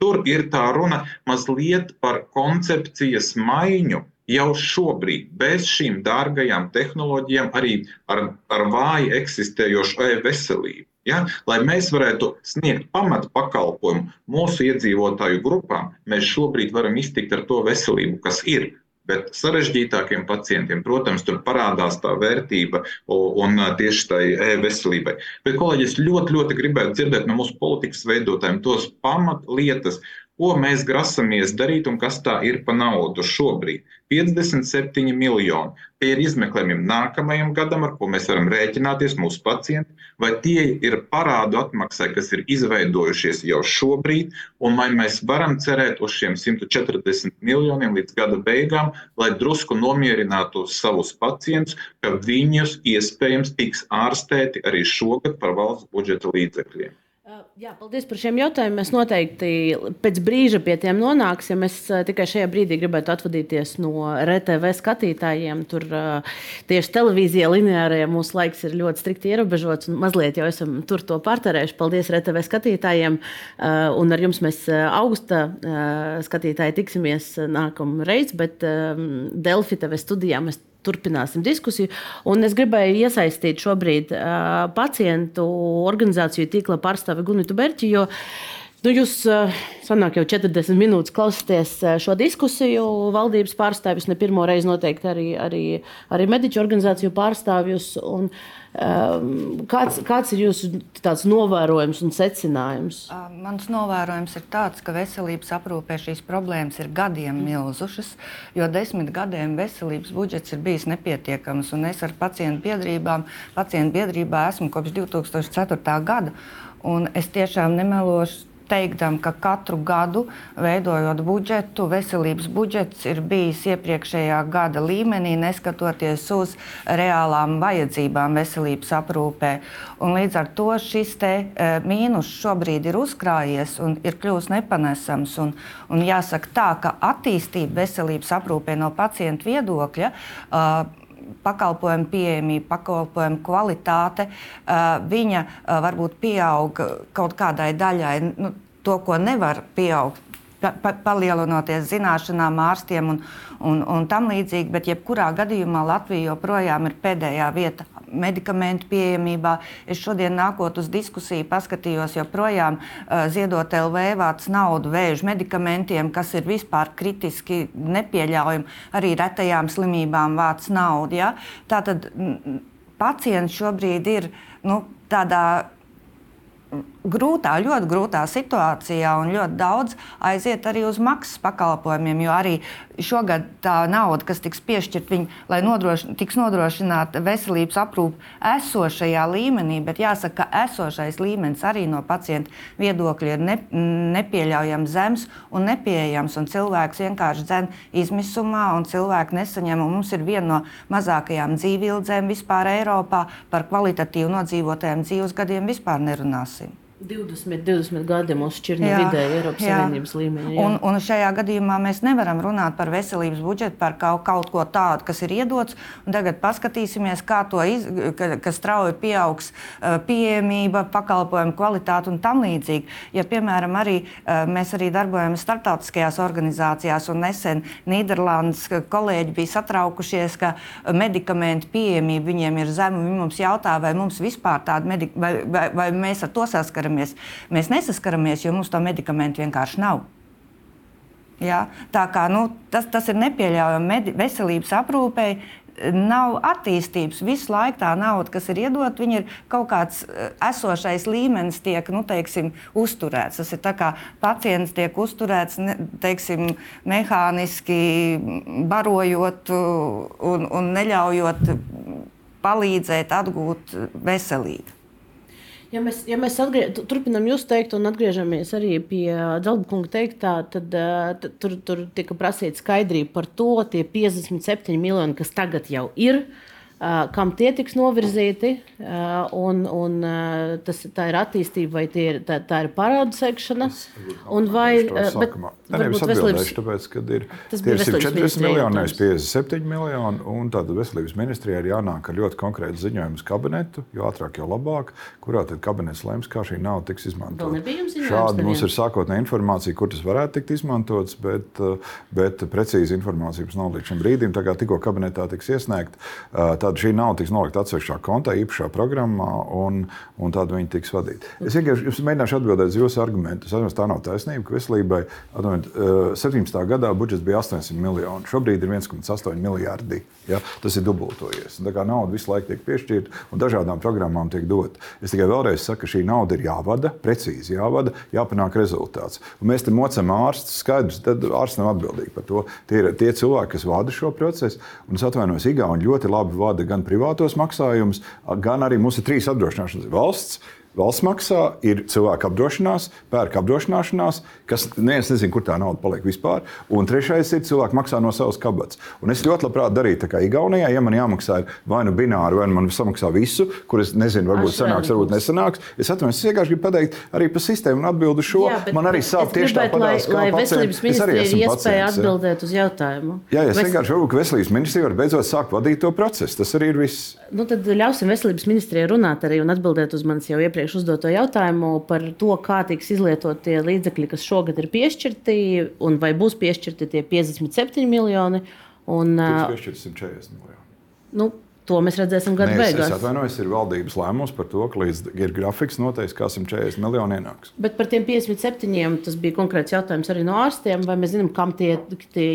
Tur ir tā runa mazliet par koncepcijas maiņu. Jau šobrīd, bez šīm dārgajām tehnoloģijām, arī ar, ar vāji eksistējošu e-veselību, ja? lai mēs varētu sniegt pamatu pakalpojumu mūsu iedzīvotāju grupām, mēs šobrīd varam iztikt ar to veselību, kas ir. Bet sarežģītākiem pacientiem, protams, tur parādās tā vērtība un tieši tai e-veselībai. Bet, kolēģi, es ļoti, ļoti gribētu dzirdēt no mūsu politikas veidotājiem tos pamatlietas, ko mēs grasamies darīt un kas tā ir pa naudu šobrīd. 57 miljoni. Tie ir izmeklējumi nākamajam gadam, ar ko mēs varam rēķināties mūsu pacienti, vai tie ir parādu atmaksai, kas ir izveidojušies jau šobrīd, un vai mēs varam cerēt uz šiem 140 miljoniem līdz gada beigām, lai drusku nomierinātu savus pacientus, ka viņus iespējams tiks ārstēti arī šogad par valsts budžeta līdzekļiem. Jā, paldies par šiem jautājumiem. Mēs noteikti pēc brīža pie tiem nonāksim. Es tikai šajā brīdī gribētu atvadīties no RTV skatītājiem. Tur tieši televīzijā lineārajā mūsu laiks ir ļoti strikti ierobežots. Mazliet jau esam tur to pārtērējuši. Paldies RTV skatītājiem. Un ar jums mēs augusta skatītāji tiksimies nākamreiz, bet Delfi TV studijā mēs turpināsim diskusiju. Un es gribēju iesaistīt šobrīd uh, pacientu organizāciju tīkla pārstāvi Gunitu Berķi. Jo, Nu, jūs sanāk, jau 40 minūtes klausāties šo diskusiju. Valdības pārstāvjus ne pirmo reizi noteikti arī, arī, arī mediķu organizāciju pārstāvjus. Un, uh, kāds, kāds ir jūsu novērojums un secinājums? Mans novērojums ir tāds, ka veselības aprūpē šīs problēmas ir gadiem milzušas, jo desmit gadiem veselības budžets ir bijis nepietiekams. Es ar pacientu biedrībām, pacientu biedrībā esmu kopš 2004. gada. Un es tiešām nemelošu teikdam, ka katru gadu, veidojot budžetu, veselības budžets ir bijis iepriekšējā gada līmenī, neskatoties uz reālām vajadzībām veselības aprūpē. Un līdz ar to šis te, e, mīnus šobrīd ir uzkrājies un ir kļuvis nepanesams. Un, un jāsaka tā, ka attīstība veselības aprūpē no pacientu viedokļa. Uh, pakalpojumu pieejamība, pakalpojumu kvalitāte, viņa varbūt pieaug kaut kādai daļai. Nu, to, ko nevar pieaugt, pa, palielinoties zināšanām, ārstiem un, un, un tam līdzīgi, bet jebkurā gadījumā Latvija joprojām ir pēdējā vieta medikamentu pieejamībā. Es šodien nākot uz diskusiju, paskatījos, joprojām uh, ziedot LV vāc naudu vēža medikamentiem, kas ir vispār kritiski nepieļaujami, arī retajām slimībām vāc naudu. Ja? Tātad pacients šobrīd ir nu, tādā grūtā, ļoti grūtā situācijā, un ļoti daudz aiziet arī uz maksas pakalpojumiem. Jo arī šogad tā nauda, kas tiks piešķirta, viņa, lai nodrošin, tiks nodrošināta veselības aprūpe esošajā līmenī, bet jāsaka, ka esošais līmenis arī no pacienta viedokļa ir ne, nepieļaujami zems un nepieejams. Un cilvēks vienkārši dzen izmisumā, un cilvēki nesaņem. Un mums ir viena no mazākajām dzīvības vispār Eiropā par kvalitatīvu nodzīvotajiem dzīves gadiem vispār nerunāsim. 20, 20 gadi mūsu šķirne vidēji Eiropas jā. Savienības līmenī. Jā. Un, un šajā gadījumā mēs nevaram runāt par veselības budžetu, par kaut, kaut ko tādu, kas ir iedots. Tagad paskatīsimies, kā to iz, ka, ka strauji pieaugs pieejamība, pakalpojumu kvalitāte un tam līdzīgi. Ja, piemēram, arī, mēs arī darbojamies starptautiskajās organizācijās, un nesen Nīderlandes kolēģi bija satraukušies, ka medikamentu pieejamība viņiem ir zema. Viņi mums jautā, vai mums vispār tāda medika, vai, vai, vai mēs ar to saskaramies saskaramies. Mēs nesaskaramies, jo mums to medikamentu vienkārši nav. Ja? Tā kā nu, tas, tas ir nepieļaujami veselības aprūpei. Nav attīstības. Visu laiku tā nauda, kas ir iedota, ir kaut kāds eh, esošais līmenis, tiek nu, teiksim, uzturēts. Tas ir tā kā pacients tiek uzturēts ne, teiksim, mehāniski, barojot un, un neļaujot palīdzēt atgūt veselību. Ja mēs, ja mēs atgriež, turpinām jūs teikt, un atgriežamies arī pie Dzelzkunga teiktā, tad, tad tur, tur tika prasīta skaidrība par to, tie 57 miljoni, kas tagad jau ir. Uh, kam tie tiks novirzīti, un, un tas, tā ir attīstība, vai ir, tā, tā ir parādu sekšana. Vai, bet, Nē, nevis atbildēšu, tāpēc, ka ir, tie ir 140 miljoni, nevis 57 miljoni, un tāda veselības ministrijā ir jānāk ar ļoti konkrētu ziņojumu uz kabinetu, jo ātrāk, jo labāk, kurā tad kabinets lems, kā šī nauda tiks izmantota. Šādi mums ir sākotnēja informācija, kur tas varētu tikt izmantots, bet, bet precīzi informācija mums nav līdz šim brīdim. Tā kā tikko kabinetā tiks iesniegt, tad šī nauda tiks nolikta atsevišķā kontā, īpašā programmā, un, un tad viņi tiks vadīti. Es vienkārši mēģināšu atbildēt uz jūsu argumentu. Es atceros, tā nav taisnība, ka veselībai atvainojiet, 17. Eh, gadā budžets bija 800 miljoni, šobrīd ir 1,8 miljardi. Ja? Tas ir dubultojies. Tā kā nauda visu laiku tiek piešķirta un dažādām programmām tiek dota. Es tikai vēlreiz saku, ka šī nauda ir jāvada, precīzi jāvada, jāpanāk rezultāts. Un mēs te mocam ārstus, skaidrs, tad ārsts nav atbildīgi par to. Tie ir tie cilvēki, kas vada šo procesu. Un es atvainojos, Igauni ļoti labi vada gan privātos maksājumus, gan arī mūsu trīs apdrošināšanas valsts valsts maksā, ir cilvēku apdrošinās, pērk apdrošināšanās, kas neviens nezina, kur tā nauda paliek vispār. Un trešais ir cilvēks maksā no savas kabatas. Un es ļoti labprāt darītu tā kā Igaunijā, ja man jāmaksā vai nu bināri, vai nu man samaksā visu, kur es nezinu, varbūt Aš sanāks, varbūt nesanāks. Es atvainojos, es vienkārši gribu pateikt arī par sistēmu un atbildu šo. Jā, man arī sāp tieši tāpat, lai, lai veselības ministrija ir iespēja atbildēt uz jautājumu. Jā, es Ves... vienkārši varbūt, ka veselības ministrija var beidzot sākt vadīt to procesu. Tas arī ir viss. Nu, tad ļausim veselības ministrijai runāt arī un atbildēt uz manis jau iepriekš iepriekš uzdoto jautājumu par to, kā tiks izlietot tie līdzekļi, kas šogad ir piešķirti, un vai būs piešķirti tie 57 miljoni. Un, Tiks piešķirti 140 miljoni. Nu, To mēs redzēsim gada beigās. Es atvainojos, ir valdības lēmums par to, ka līdz ir grafiks noteikts, kā 140 miljoni ienāks. Bet par tiem 57 tas bija konkrēts jautājums arī no ārstiem. Vai mēs zinām, kam tie, tie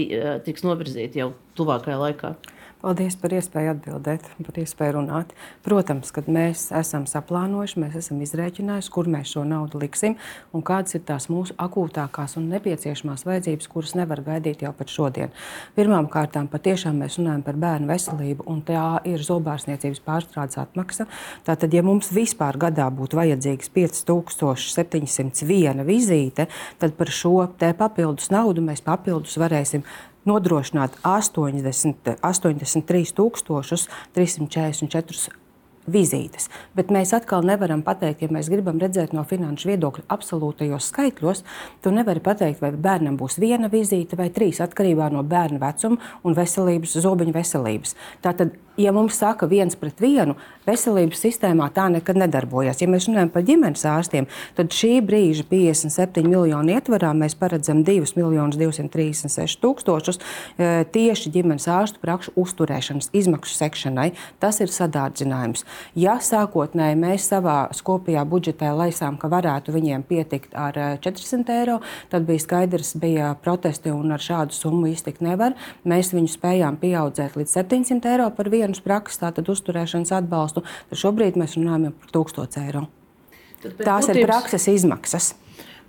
tiks novirzīti jau tuvākajā laikā? Paldies par iespēju atbildēt, par iespēju runāt. Protams, kad mēs esam saplānojuši, mēs esam izrēķinājuši, kur mēs šo naudu liksim un kādas ir tās mūsu akūtākās un nepieciešamās vajadzības, kuras nevar gaidīt jau pat šodien. Pirmkārt, patiešām mēs runājam par bērnu veselību, un tā ir zobārstniecības pārstrādes atmaksa. Tātad, ja mums vispār gadā būtu vajadzīgs 5701 vizīte, tad par šo papildus naudu mēs papildus varēsim nodrošināt 80, 83,344 vizītes. Bet mēs atkal nevaram pateikt, ja mēs gribam redzēt no finanšu viedokļa absolūtajos skaitļos, tu nevari pateikt, vai bērnam būs viena vizīte vai trīs atkarībā no bērna vecuma un veselības, zobiņu veselības. Tātad, ja mums saka viens pret vienu, veselības sistēmā tā nekad nedarbojas. Ja mēs runājam par ģimenes ārstiem, tad šī brīža 57 miljonu ietvarā mēs paredzam 2 miljonus 236 tūkstošus e, tieši ģimenes ārstu prakšu uzturēšanas izmaksu sekšanai. Tas ir sadārdzinājums. Ja sākotnēji mēs savā kopējā budžetā laisām, ka varētu viņiem pietikt ar 400 e, eiro, tad bija skaidrs, bija protesti un ar šādu summu iztikt nevar. Mēs viņu spējām pieaudzēt līdz 700 eiro par vienu prakses, tātad uzturēšanas atbalstu. Tad šobrīd mēs runājam par 1000 eiro. Tās būtības... ir prakses izmaksas.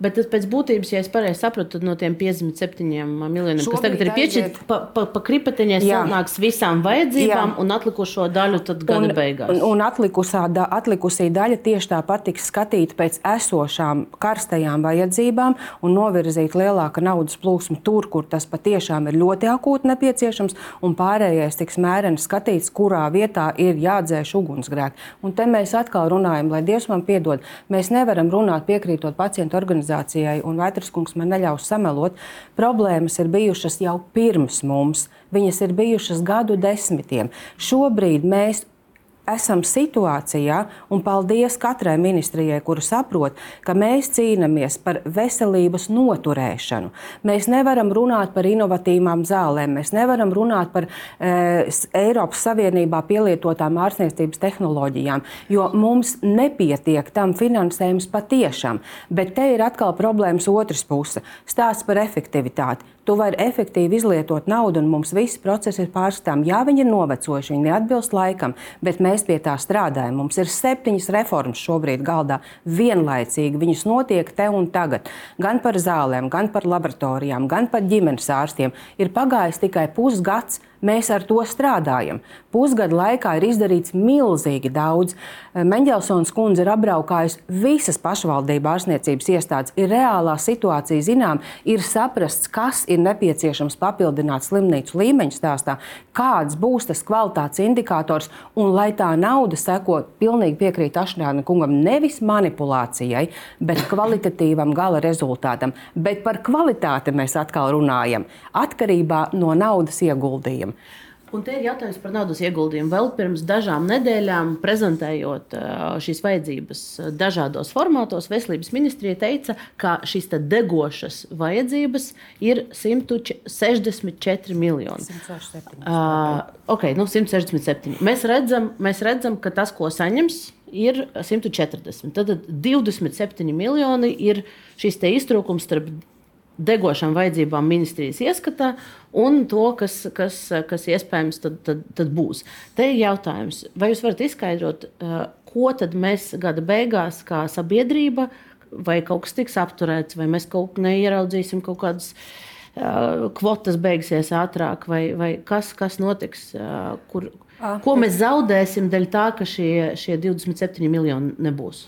Bet tas pēc būtības, ja es pareizi sapratu, tad no tiem 57 miljoniem, kas Šobrīd tagad ir piešķirti, pa, pa, pa kripeteņai Jā. sanāks visām vajadzībām, Jā. un atlikušo daļu tad gada Un, beigās. un, un atlikusā, da, atlikusī daļa tieši tāpat tiks skatīta pēc esošām karstajām vajadzībām un novirzīt lielāka naudas plūsma tur, kur tas patiešām ir ļoti akūti nepieciešams, un pārējais tiks mēreni skatīts, kurā vietā ir jādzēš ugunsgrēki. Un te mēs atkal runājam, lai Dievs man piedod. Mēs nevaram runāt piekrītot pacientu organizācijai, un Vētraskungs man neļaus samelot. Problēmas ir bijušas jau pirms mums. Viņas ir bijušas gadu desmitiem. Šobrīd mēs esam situācijā, un paldies katrai ministrijai, kura saprot, ka mēs cīnāmies par veselības noturēšanu. Mēs nevaram runāt par inovatīvām zālēm, mēs nevaram runāt par e, Eiropas Savienībā pielietotām ārstniecības tehnoloģijām, jo mums nepietiek tam finansējums patiešām. Bet te ir atkal problēmas otrs puse - stāsts par efektivitāti. Tu vari efektīvi izlietot naudu, un mums viss process ir pārskatām. Jā, viņi ir novecojuši, viņi neatbilst laikam, bet mēs pie tā strādājam. Mums ir septiņas reformas šobrīd galdā vienlaicīgi. Viņas notiek te un tagad. Gan par zālēm, gan par laboratorijām, gan par ģimenes ārstiem. Ir pagājis tikai pusgads. Mēs ar to strādājam. Pusgada laikā ir izdarīts milzīgi daudz. Mendelsons kundze ir apbraukājusi visas pašvaldību ārstniecības iestādes. Ir reālā situācija zinām, ir saprasts, kas ir nepieciešams papildināt slimnīcu līmeņa stāstā, kāds būs tas kvalitātes indikators, un lai tā nauda seko, pilnīgi piekrīt Ašņāna kungam, nevis manipulācijai, bet kvalitatīvam gala rezultātam. Bet par kvalitāti mēs atkal runājam atkarībā no naudas ieguldījuma. Un te ir jautājums par naudas ieguldījumu. Vēl pirms dažām nedēļām, prezentējot ā, šīs vajadzības ā, dažādos formātos, Veselības ministrija teica, ka šīs te degošas vajadzības ir 164 miljoni. 167. Uh, ok, nu 167. Mēs redzam, mēs redzam, ka tas, ko saņems, ir 140. Tad 27 miljoni ir šis iztrūkums starp degošām vajadzībām ministrijas ieskatā un to, kas, kas, kas iespējams tad, tad, tad būs. Te ir jautājums, vai jūs varat izskaidrot, uh, ko tad mēs gada beigās, kā sabiedrība, vai kaut kas tiks apturēts, vai mēs kaut kā neieraudzīsim kaut kādas uh, kvotas beigsies ātrāk, vai, vai kas, kas notiks, uh, kur, ko mēs zaudēsim dēļ tā, ka šie, šie 27 miljoni nebūs.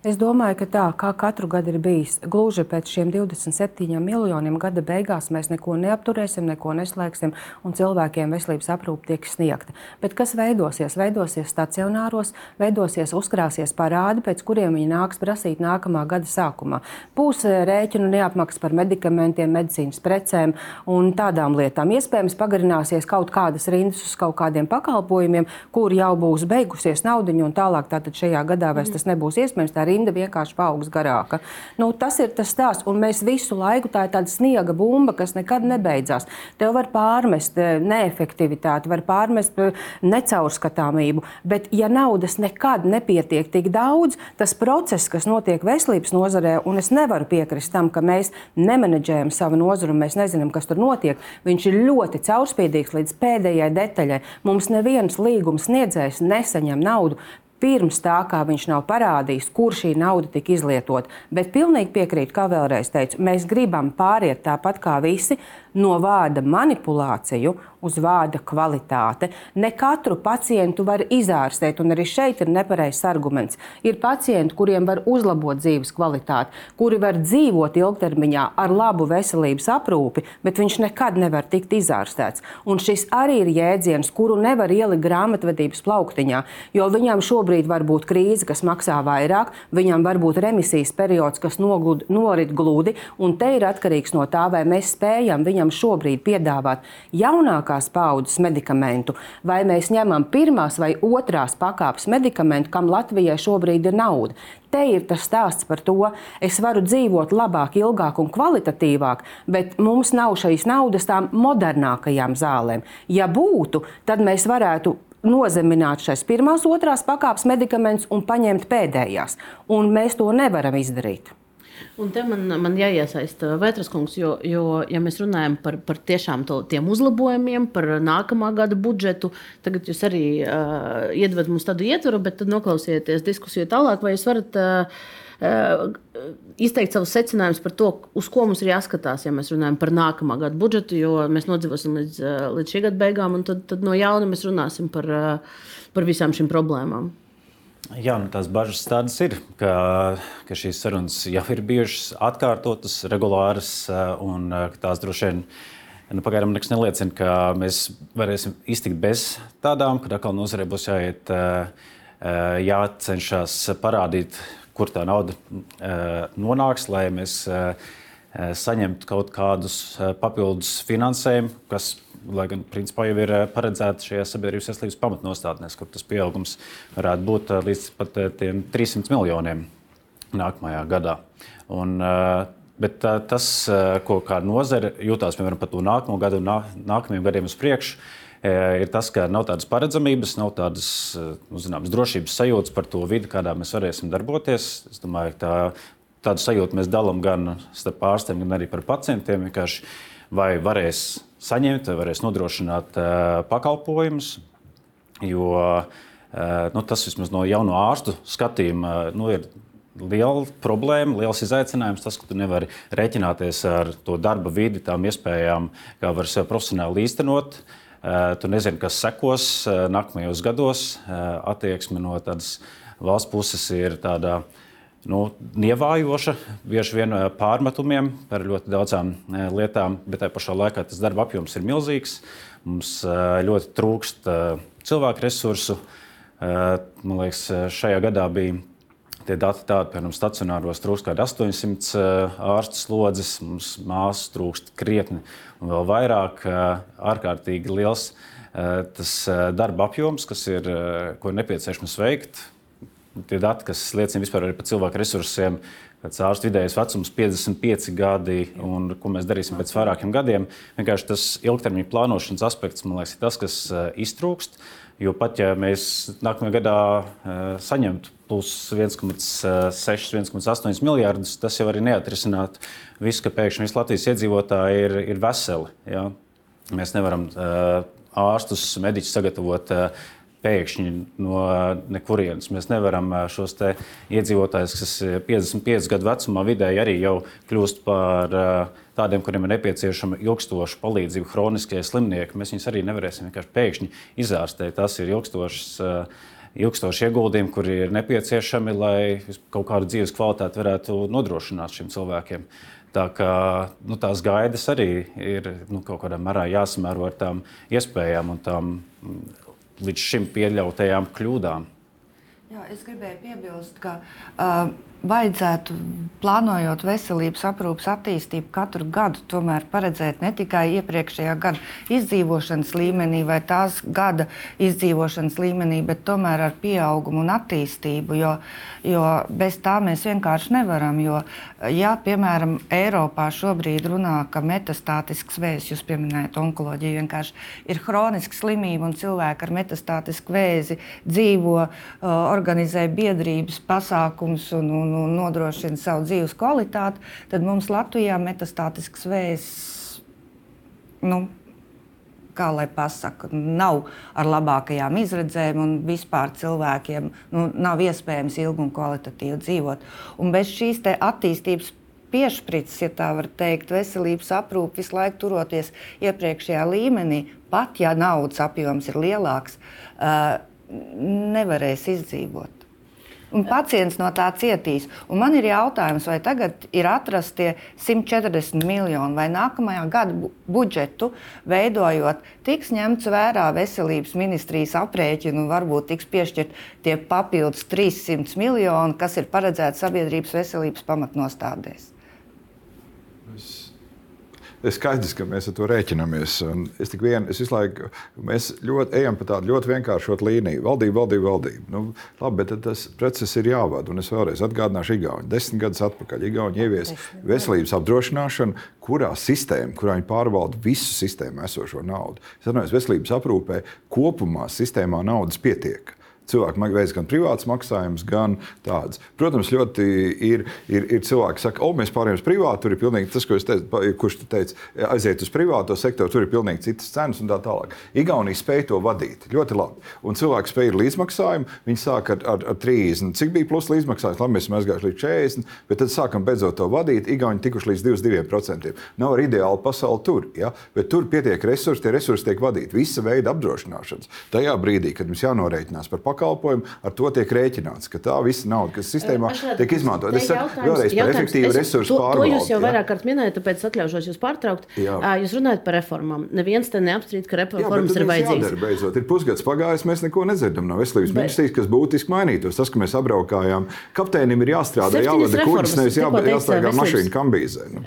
Es domāju, ka tā kā katru gadu ir bijis, gluži pēc šiem 27 miljoniem gada beigās mēs neko neapturēsim, neko neslēgsim, un cilvēkiem veselības aprūpe tiek sniegta. Bet kas veidosies? Veidosies stacionāros, veidosies, uzkrāsies parādi, pēc kuriem viņi nāks prasīt nākamā gada sākumā. Būs eh, rēķinu neapmaksas par medikamentiem, medicīnas precēm un tādām lietām. Iespējams, pagarināsies kaut kādas rindas uz kaut kādiem pakalpojumiem, kur jau būs beigusies naudiņa, un tālāk tātad šajā gadā vairs tas nebūs iespējams. Rinda vienkārši paaugs garāka. Nu, tas ir tas stāsts, un mēs visu laiku tā ir tāda sniega bumba, kas nekad nebeidzās. Tev var pārmest eh, neefektivitāti, var pārmest eh, necaurskatāmību, bet ja naudas nekad nepietiek tik daudz, tas process, kas notiek veselības nozarē, un es nevaru piekrist tam, ka mēs nemenedžējam savu nozaru, mēs nezinām, kas tur notiek, viņš ir ļoti caurspīdīgs līdz pēdējai detaļai. Mums neviens līgums sniedzējs nesaņem naudu pirms tā, kā viņš nav parādījis, kur šī nauda tika izlietota. Bet pilnīgi piekrītu, kā vēlreiz teicu, mēs gribam pāriet tāpat kā visi no vārda manipulāciju uz vārda kvalitāte. Ne katru pacientu var izārstēt, un arī šeit ir nepareizs arguments. Ir pacienti, kuriem var uzlabot dzīves kvalitāti, kuri var dzīvot ilgtermiņā ar labu veselības aprūpi, bet viņš nekad nevar tikt izārstēts. Un šis arī ir jēdziens, kuru nevar ielikt grāmatvedības plauktiņā, jo viņam šobrīd var būt krīze, kas maksā vairāk, viņam var būt remisijas periods, kas noglud, norit gludi, un te ir atkarīgs no tā, vai mēs spējam viņam šobrīd piedāvāt jaunākās paudzes medikamentu, vai mēs ņemam pirmās vai otrās pakāpes medikamentu, kam Latvijai šobrīd ir nauda. Te ir tas stāsts par to, es varu dzīvot labāk, ilgāk un kvalitatīvāk, bet mums nav šīs naudas tām modernākajām zālēm. Ja būtu, tad mēs varētu nozemināt šīs pirmās, otrās pakāpes medikamentus un paņemt pēdējās. Un mēs to nevaram izdarīt. Un te man, man jāiesaista Vētras kungs, jo, jo ja mēs runājam par, par tiešām to, tiem uzlabojumiem, par nākamā gada budžetu, tagad jūs arī uh, iedvedat mums tādu ietvaru, bet noklausieties diskusiju tālāk, vai jūs varat uh, izteikt savus secinājumus par to, uz ko mums ir jāskatās, ja mēs runājam par nākamā gada budžetu, jo mēs nodzīvosim līdz, līdz šī gada beigām, un tad, tad no jauna mēs runāsim par, par visām šīm problēmām. Jā, nu, tās bažas tādas ir, ka, ka šīs sarunas jau ir bijušas atkārtotas, regulāras, un tās droši vien nu, pagaidām nekas neliecina, ka mēs varēsim iztikt bez tādām, kad atkal nozarei būs jāiet, jācenšas parādīt, kur tā nauda nonāks, lai mēs saņemtu kaut kādus papildus finansējumus, kas lai gan principā jau ir eh, paredzēta šajā sabiedrības veselības pamatnostādnēs, kur tas pieaugums varētu būt eh, līdz pat 300 eh, miljoniem nākamajā gadā. Un, bet tas, ko kā nozare jūtās piemēram par to nākamo gadu un nākamajiem gadiem uz priekšu, ir tas, ka nav tādas paredzamības, nav tādas nu, zināmas drošības sajūtas par to vidi, kādā mēs varēsim darboties. Es domāju, ka tā, tādu sajūtu mēs dalām gan starp ārstiem, gan arī par pacientiem. Vai varēs saņemt, vai varēs nodrošināt uh, pakalpojumus. Jo uh, nu, tas vismaz no jauno ārstu skatījuma uh, nu, ir liela problēma, liels izaicinājums. Tas, ka tu nevari rēķināties ar to darba vidi, tām iespējām, kā var sevi profesionāli īstenot. Tu nezini, kas sekos nākamajos gados. Attieksme no tādas valsts puses ir tāda nu, nievājoša, bieži vien eh, pārmetumiem par ļoti daudzām eh, lietām, bet tajā pašā laikā tas darba apjoms ir milzīgs. Mums eh, ļoti trūkst cilvēku resursu. Man liekas, šajā gadā bija tie dati tādi, piemēram, stacionāros trūkst kaut kādi 800 ārstu slodzes, mums māsas trūkst krietni un vēl vairāk. Ārkārtīgi liels tas darba apjoms, kas ir, ko ir nepieciešams veikt tie dati, kas liecina par cilvēku resursiem, pēc ārsta vidējais vecums 55 gadi, un ko mēs darīsim pēc vairākiem gadiem. Vienkārši tas ilgtermiņa plānošanas aspekts, man liekas, ir tas, kas eh, iztrūkst. Jo pat ja mēs nākamajā gadā uh, saņemtu plus 1,6, 1,8 miljardus, tas jau arī neatrisināt visu, ka pēkšņi visi Latvijas iedzīvotāji ir, ir veseli. Ja? Mēs nevaram uh, ārstus, mediķus sagatavot uh, pēkšņi no nekurienes. Mēs nevaram šos iedzīvotājus, kas 55 gadu vecumā vidēji arī jau kļūst par tādiem, kuriem ir nepieciešama ilgstoša palīdzība, chroniskie slimnieki. Mēs viņus arī nevarēsim vienkārši pēkšņi izārstēt. Tas ir ilgstošs. Ilgstoši ieguldījumi, kuri ir nepieciešami, lai kaut kādu dzīves kvalitāti varētu nodrošināt šiem cilvēkiem. Tā kā nu, tās gaidas arī ir nu, kaut kādā mērā jāsamēro ar tām iespējām un tām līdz šim pieļautajām kļūdām. Jā, es gribēju piebilst, ka uh, vajadzētu, plānojot veselības aprūpas attīstību, katru gadu tomēr paredzēt ne tikai iepriekšējā gada izdzīvošanas līmenī vai tās gada izdzīvošanas līmenī, bet tomēr ar pieaugumu un attīstību. Jo, jo bez tā mēs vienkārši nevaram. Jo, ja, piemēram, Eiropā šobrīd runā, ka metastātisks vēzis, jūs pieminējat onkoloģiju, vienkārši ir hroniska slimība un cilvēki ar metastātisku vēzi dzīvo, organizē biedrības pasākums un, un un, un nodrošina savu dzīves kvalitāti, tad mums Latvijā metastātisks vējs. Nu, kā lai pasakā, nav ar labākajām izredzēm, un vispār cilvēkiem nu, nav iespējams ilgi un kvalitatīvi dzīvot. Un bez šīs attīstības piešķirts, ja tā var teikt, veselības aprūpe visu laiku turoties iepriekšējā līmenī, pat ja naudas apjoms ir lielāks, nevarēs izdzīvot un pacients no tā cietīs. Un man ir jautājums, vai tagad ir atrasti 140 miljoni, vai nākamajā gada budžetu veidojot, tiks ņemts vērā veselības ministrijas aprēķinu un varbūt tiks piešķirt tie papildus 300 miljoni, kas ir paredzēti sabiedrības veselības pamatnostādēs. Skaidrs, ka mēs ar to rēķinamies. Es, vien, es visu laiku mēs ļoti, ejam pa tādu ļoti vienkāršotu līniju. Valdība, valdība, valdība. Nu, labi, bet tas process ir jāvada. Un es vēlreiz atgādināšu, Igauni. Desmit gadus atpakaļ Igauni ievies veselības apdrošināšanu, kurā sistēma, kurā viņi pārvalda visu sistēmu esošo naudu. Es atvainojos, veselības aprūpē kopumā sistēmā naudas pietiek. Cilvēki veids gan privāts maksājums, gan tāds. Protams, ļoti ir, ir, ir cilvēki, kas saka, o, mēs pārējām uz privātu, tur ir pilnīgi tas, ko es teicu, kurš te teica, aiziet uz privāto sektoru, tur ir pilnīgi citas cenas un tā tālāk. Igaunija spēja to vadīt ļoti labi. Un cilvēki spēja ir līdzmaksājumu, viņi sāk ar, ar, ar 30, cik bija plus līdzmaksājums, labi, mēs esam aizgājuši līdz 40, bet tad sākam beidzot to vadīt. Igauni tikuši līdz 22%. Nav arī ideāla pasaule tur, ja? bet tur pietiek resursi, tie resursi tiek vadīti visa veida apdrošināšanas. Tajā brīdī, kad mums jānorēķinās par pakalpojumu, ar to tiek rēķināts, ka tā visa nauda, kas sistēmā tiek izmantota. Saku vēlreiz par efektīvu resursu pārvaldību. To jūs jau vairāk kārt minējāt, tāpēc atļaušos jūs pārtraukt. Jā. Jūs runājat par reformām. Neviens te neapstrīd, ka reformas Jā, ir vajadzīgas. Jādara, beidzot. Ir pusgads pagājis, mēs neko nedzirdam no veselības bet... ministrijas, kas būtiski mainītos. Tas, ka mēs apbraukājām, kapteinim ir jāstrādā, jāvada kuģis, nevis jā, jāstaigā mašīna kambīzē. Nu.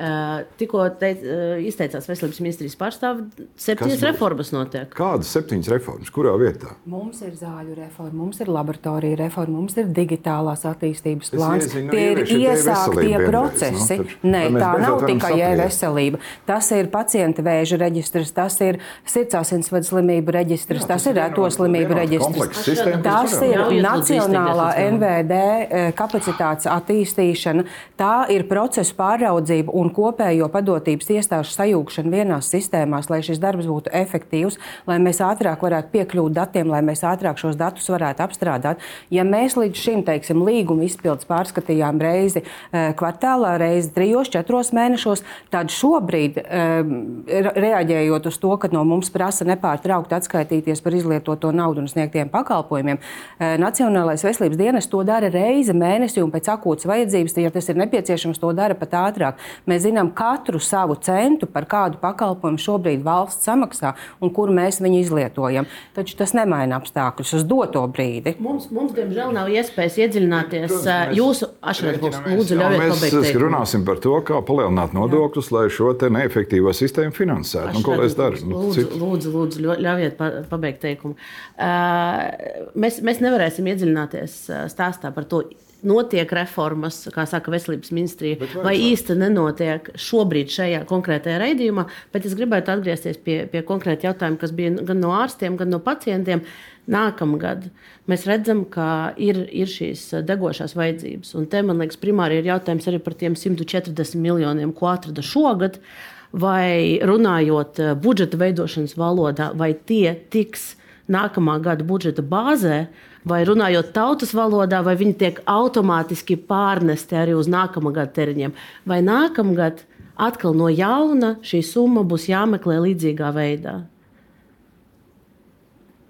Tikko teic, izteicās veselības ministrijas pārstāvis, septiņas reformas notiek. Kādas septiņas reformas? Kurā vietā? Mums ir zāļu reforma, mums ir laboratorija reforma, mums ir digitālās attīstības plāns. Iezinu, Tie ir iesāktie procesi. Nu, Nē, tā nav tikai e-veselība. Tas ir pacienta vēža reģistrs, tas ir sirdsasinsvadu slimību reģistrs, Jā, tas, tas ir reto slimību reģistrs. Tas ir Nacionālā NVD e, kapacitātes attīstīšana, tā ir procesu pāraudzība un kopējo padotības iestāžu sajūgšana vienās sistēmās, lai šis darbs būtu efektīvs, lai mēs ātrāk varētu piekļūt datiem, lai mēs ātrāk šos datus varētu apstrādāt. Ja mēs līdz šim, teiksim, līguma izpildes pārskatījām reizi e, kvartālā, reizi trijos, četros mēnešos, tad šobrīd, e, reaģējot uz to, ka no mums prasa nepārtraukti atskaitīties par izlietoto naudu un sniegtiem pakalpojumiem, Nacionālais veselības dienas to dara reizi mēnesī un pēc akūtas vajadzības, ja tas ir nepieciešams, to dara pat ātrāk. Mēs zinām katru savu centu, par kādu pakalpojumu šobrīd valsts samaksā un kur mēs viņu izlietojam. Taču tas nemaina apstākļus uz doto brīdi. Mums, mums diemžēl, nav iespējas iedziļināties Protams, jūsu ašrēdus. Lūdzu, ļaujiet pabeigt. Mēs runāsim par to, kā palielināt nodokļus, lai šo neefektīvo sistēmu finansētu. Nu, ko lai es daru? Lūdzu, lūdzu, lūdzu, ļaujiet pabeigt teikumu. Uh, mēs, mēs nevarēsim iedziļināties stāstā par to notiek reformas, kā saka veselības ministrija, vai īsti nenotiek šobrīd šajā konkrētajā raidījumā. Bet es gribētu atgriezties pie, pie konkrēta jautājuma, kas bija gan no ārstiem, gan no pacientiem. Nākamgad mēs redzam, ka ir, ir šīs degošās vajadzības. Un te, man liekas, primāri ir jautājums arī par tiem 140 miljoniem, ko atrada šogad. Vai runājot budžeta veidošanas valodā, vai tie tiks nākamā gada budžeta bāzē, vai runājot tautas valodā, vai viņi tiek automātiski pārnesti arī uz nākamā gada termiņiem. Vai nākamgad atkal no jauna šī summa būs jāmeklē līdzīgā veidā?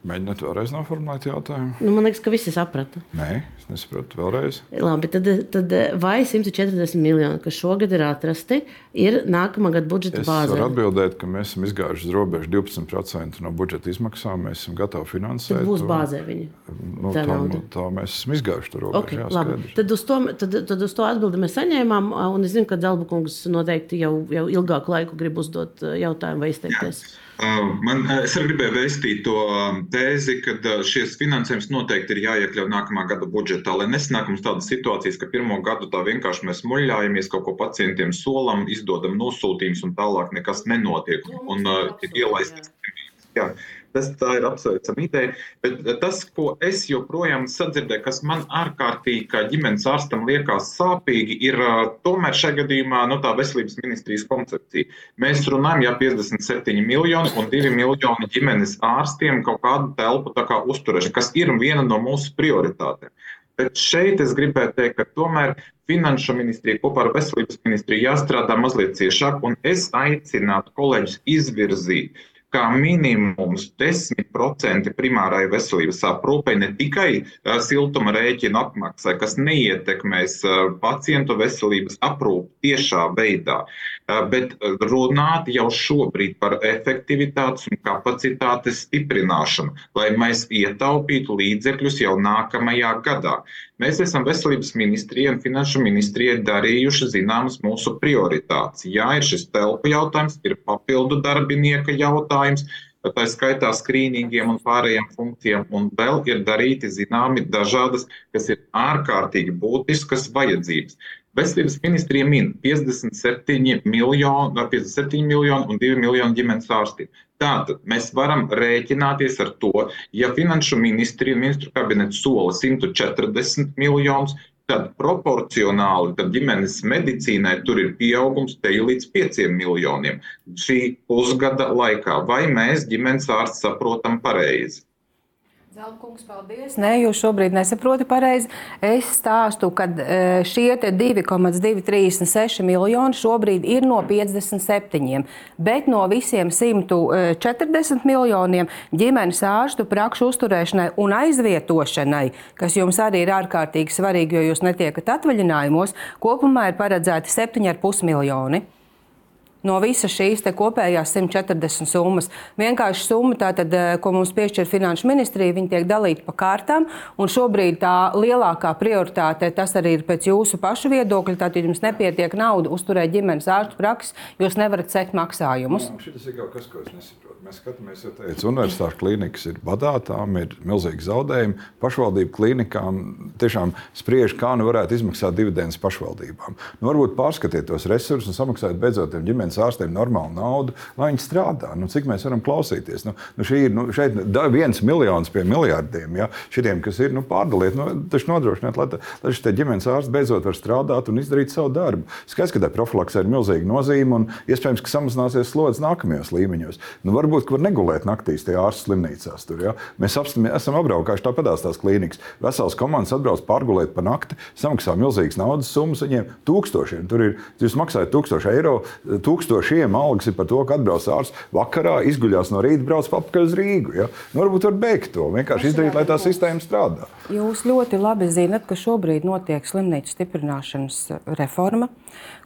Mēģiniet vēlreiz noformulēt jautājumu. Nu, man liekas, ka visi saprata. Nē, nesaprotu vēlreiz. Labi, tad, tad vai 140 miljoni, kas šogad ir atrasti, ir nākamā gada budžeta bāzē? Es varu atbildēt, ka mēs esam izgājuši uz robežu 12% no budžeta izmaksām. Mēs esam gatavi finansēt. Tad būs bāzē viņi. Nu, tā, tā, tā mēs esam izgājuši to robežu. Okay, jā, labi. tad, uz to, tad, tad uz to atbildi mēs saņēmām. Un es zinu, ka Dalba kungs noteikti jau, jau ilgāku laiku grib uzdot jautājumu vai izteikties. Jā. Man, es arī gribēju vēstīt to tēzi, ka šis finansējums noteikti ir jāiekļauj nākamā gada budžetā, lai nesanāk mums tādas situācijas, ka pirmo gadu tā vienkārši mēs muļļājamies, kaut ko pacientiem solam, izdodam nosūtījumus un tālāk nekas nenotiek. Un, uh, ir ielaistas. Jā. Tas ir apsveicama ideja. Bet tas, ko es joprojām sadzirdēju, kas man ārkārtīgi, kā ģimenes ārstam, liekas sāpīgi, ir tomēr šajā gadījumā no nu, tā veselības ministrijas koncepcija. Mēs runājam, ja 57 miljoni un 2 miljoni ģimenes ārstiem kaut kādu telpu kā uzturēšana, kas ir viena no mūsu prioritātēm. Bet šeit es gribētu teikt, ka tomēr Finanšu ministrija kopā ar Veselības ministriju jāstrādā mazliet ciešāk, un es aicinātu kolēģus izvirzīt kā minimums 10% primārai veselības aprūpei, ne tikai uh, siltuma rēķina apmaksai, kas neietekmēs uh, pacientu veselības aprūpi tiešā veidā, bet runāt jau šobrīd par efektivitātes un kapacitātes stiprināšanu, lai mēs ietaupītu līdzekļus jau nākamajā gadā. Mēs esam veselības ministrijai un finanšu ministrijai darījuši zināmas mūsu prioritātes. Jā, ir šis telpu jautājums, ir papildu darbinieka jautājums, tā skaitā skrīningiem un pārējiem funkcijām, un vēl ir darīti zināmi dažādas, kas ir ārkārtīgi būtiskas vajadzības. Veselības ministrija min 57 miljoni, 57 miljoni un 2 miljoni ģimenes ārstiem. Tātad mēs varam rēķināties ar to, ja finanšu ministrija un ministru kabinets sola 140 miljonus, tad proporcionāli tad ģimenes medicīnai tur ir pieaugums te līdz 5 miljoniem šī pusgada laikā. Vai mēs ģimenes ārsts saprotam pareizi? Zelkungs, paldies. Nē, jūs šobrīd nesaprotat pareizi. Es stāstu, ka e, šie 2,236 miljoni šobrīd ir no 57, bet no visiem 140 miljoniem ģimenes ārstu prakšu uzturēšanai un aizvietošanai, kas jums arī ir ārkārtīgi svarīgi, jo jūs netiekat atvaļinājumos, kopumā ir paredzēti 7,5 miljoni no visas šīs kopējās 140 summas. Vienkārši summa, tātad, eh, ko mums piešķir Finanšu ministrija, tiek dalīti pa kārtām. Šobrīd tā lielākā prioritāte, tas arī ir pēc jūsu pašu viedokļa, tātad jums nepietiek nauda uzturēt ģimenes ārstu praksi, jūs nevarat sekt maksājumus. Jā, šis ir kaut kas, ko es nesaprotu. Mēs skatāmies, jau teicu, universitāšu klīnikas ir badātām, ir milzīgi zaudējumi. Pašvaldību klīnikām tiešām spriež, kā nu varētu izmaksāt dividendus pašvaldībām. Nu, varbūt pārskatiet tos resursus un samaksājiet beidzot tiem ģimenes ārstiem normālu naudu, lai viņi strādā. Nu, cik mēs varam klausīties? Nu, nu šī ir nu, šeit viens miljons pie miljardiem. Ja? Šitiem, kas ir nu, pārdalīti, nu, taču nodrošināt, lai, lai šie ģimenes ārsti beidzot var strādāt un izdarīt savu darbu. Skaidrs, ka tā profilaksē ir milzīga nozīme un iespējams, ka samazināsies slodzi nākamajos līmeņos. Nu, varbūt, ka var negulēt naktīs tie ārsti slimnīcās. Tur, ja? Mēs apstam, esam apbraukājuši tāpatās tās klīnikas. Vesels komandas atbrauc pārgulēt pa nakti, samaksā milzīgas naudas summas viņiem tūkstošiem. Tur ir, jūs maksājat tūkstoši eiro, tūkstošiem algas ir par to, ka atbrauc ārsts vakarā, izguļās no rīta, brauc atpakaļ uz Rīgu. Ja? Nu, varbūt var beigt to, vienkārši izdarīt, lai tā sistēma strādā. Jūs ļoti labi zinat, ka šobrīd notiek slimnīcu stiprināšanas reforma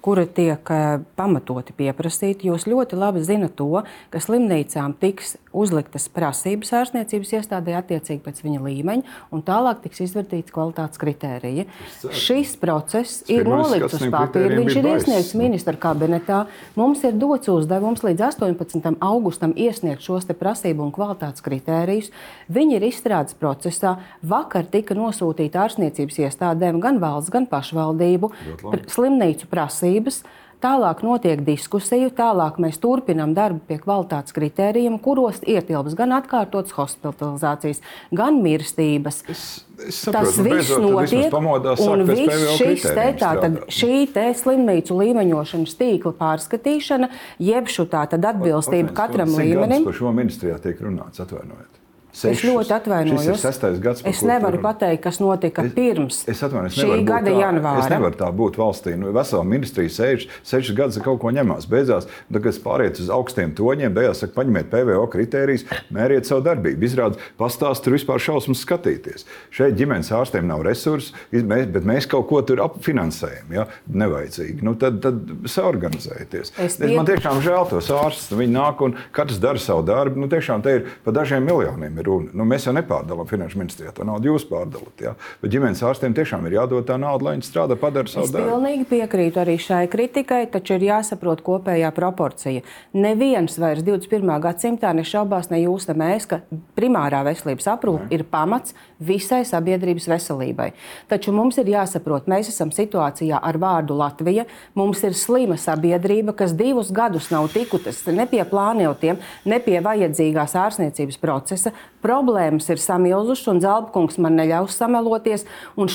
kura tiek eh, pamatoti pieprasīta. Jūs ļoti labi zinat to, ka slimnīcām tiks uzliktas prasības ārstniecības iestādē attiecīgi pēc viņa līmeņa, un tālāk tiks izvērtīts kvalitātes kritērija. Šis process es ir nolikts uz papīra, viņš ir iesniegts ministra kabinetā. Mums ir dots uzdevums līdz 18. augustam iesniegt šos prasību un kvalitātes kritērijus. Viņi ir izstrādes procesā. Vakar tika nosūtīta ārstniecības iestādēm gan valsts, gan pašvaldību slimnīcu prasības. Tālāk notiek diskusija, tālāk mēs turpinām darbu pie kvalitātes kritērijiem, kuros ietilps gan atkārtotas hospitalizācijas, gan mirstības. Es, es saprotu, Tas viss notiek, pamodās, un viss šis te, tātad, šī te slimnīcu līmeņošanas tīkla pārskatīšana, jeb šo tātad atbilstību katram līmenim. Par šo ministrijā tiek runāts, atvainojiet. Sešus. Es ļoti atvainojos. Gads, es nevaru pateikt, kas notika es, pirms es atvainojos, šī gada tā, janvāra. Es nevaru tā būt valstī. Nu, vesela ministrija sēž sešas gadus kaut ko ņemās. Beigās, nu, kad pāriet uz augstiem toņiem, beigās saka, paņemiet PVO kritērijas, mēriet savu darbību. Izrādās, pastāst tur vispār šausmas skatīties. Šeit ģimenes ārstiem nav resursu, bet mēs kaut ko tur apfinansējam. Ja? Nevajadzīgi. Nu, tad, tad saorganizējieties. Es piet... Man tiešām žēl tos ārstus. Viņi nāk un katrs dara savu darbu. Nu, tiešām te ir pa dažiem miljoniem. Runa. Nu, mēs jau nepārdalām finanšu ministrijā, to naudu jūs pārdalat. Ja? Bet ģimenes ārstiem tiešām ir jādod tā nauda, lai viņi strādā, padara savu darbu. Es pilnīgi piekrītu arī šai kritikai, taču ir jāsaprot kopējā proporcija. Neviens vairs 21. gadsimtā nešaubās ne jūs, ne mēs, ka primārā veselības aprūpe ir pamats visai sabiedrības veselībai. Taču mums ir jāsaprot, mēs esam situācijā ar vārdu Latvija. Mums ir slima sabiedrība, kas divus gadus nav tikutas ne pie plānotiem, ne pie vajadzīgās ārstniecības procesa problēmas ir samilzušas, un Zelpkungs man neļaus sameloties.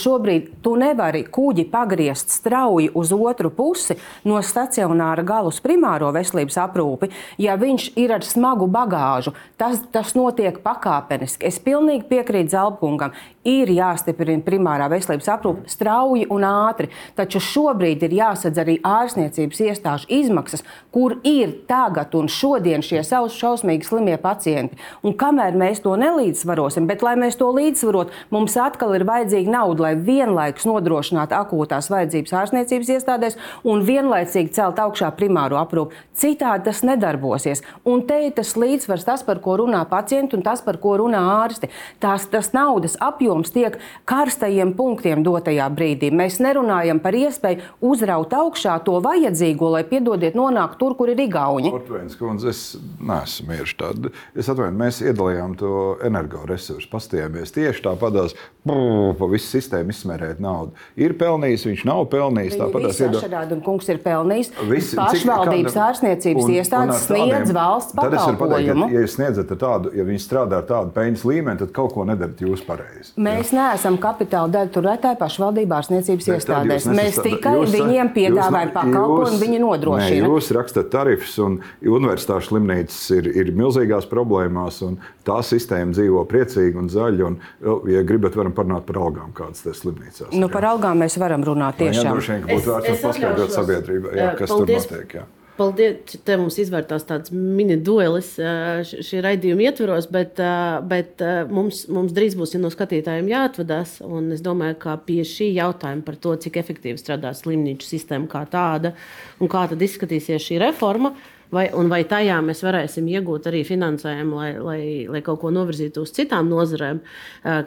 Šobrīd tu nevari kuģi pagriezt strauji uz otru pusi no stacionāra gala uz primāro veselības aprūpi, ja viņš ir ar smagu bagāžu. Tas, tas notiek pakāpeniski. Es pilnīgi piekrītu Zelpkungam ir jāstiprina primārā veselības aprūpe strauji un ātri. Taču šobrīd ir jāsadz arī ārstniecības iestāžu izmaksas, kur ir tagad un šodien šie savus šausmīgi slimie pacienti. Un kamēr mēs to nelīdzsvarosim, bet lai mēs to līdzsvarot, mums atkal ir vajadzīga nauda, lai vienlaikus nodrošinātu akūtās vajadzības ārstniecības iestādēs un vienlaicīgi celt augšā primāro aprūpi. Citādi tas nedarbosies. Un te ir tas līdzsvars, tas, par ko runā pacienti un tas, par ko runā ārsti. Tās, tas naudas apjoms apjoms tiek karstajiem punktiem dotajā brīdī. Mēs nerunājam par iespēju uzraut augšā to vajadzīgo, lai piedodiet nonāktu tur, kur ir Igauni. Ortvēns, kundze, es neesmu mieru tādu. Es atvainu, mēs iedalījām to energoresursu, pastījāmies tieši tāpatās, pa visu sistēmu izsmērēt naudu. Ir pelnījis, viņš nav pelnījis. Tāpatās iedod... šādi, un kungs ir pelnījis. Visi, pašvaldības kāda... ārstniecības un, iestādes un sniedz valsts pakalpojumu. Ja jūs sniedzat tādu, ja viņi strādā ar tādu peļņas līmeni, tad kaut ko nedarat jūs pareizi. Mēs ja? neesam kapitāla daļa turētāji pašvaldībā ārstniecības iestādēs. Mēs tikai jūs, viņiem piedāvājam pakalpojumu, viņi nodrošina. Ne, jūs rakstat tarifus, un universitāšu slimnīcas ir, ir milzīgās problēmās, un tā sistēma dzīvo priecīgi un zaļi. Un, ja gribat, varam parunāt par algām, kādas tas slimnīcās. Nu, par algām mēs varam runāt tiešām. Jā, droši vien, ka būtu vērts paskaidrot sabiedrībai, jā, kas paldies. tur notiek. Jā. Paldies, te mums izvērtās tāds mini duelis šī raidījuma ietvaros, bet, bet mums, mums drīz būs ja no skatītājiem jāatvadās. Es domāju, ka pie šī jautājuma par to, cik efektīvi strādā slimnīcu sistēma kā tāda un kā tad izskatīsies šī reforma, vai, vai tajā mēs varēsim iegūt arī finansējumu, lai, lai, lai kaut ko novirzītu uz citām nozarēm,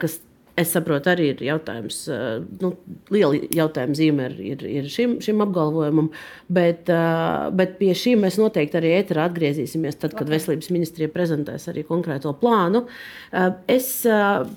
kas Es saprotu, arī ir jautājums, eh, nu, liela jautājuma zīme ir, ir, ir šim, šim apgalvojumam, bet, eh, bet pie šī mēs noteikti arī ēterā atgriezīsimies, tad, kad veselības ministrija prezentēs arī konkrēto plānu. Eh, es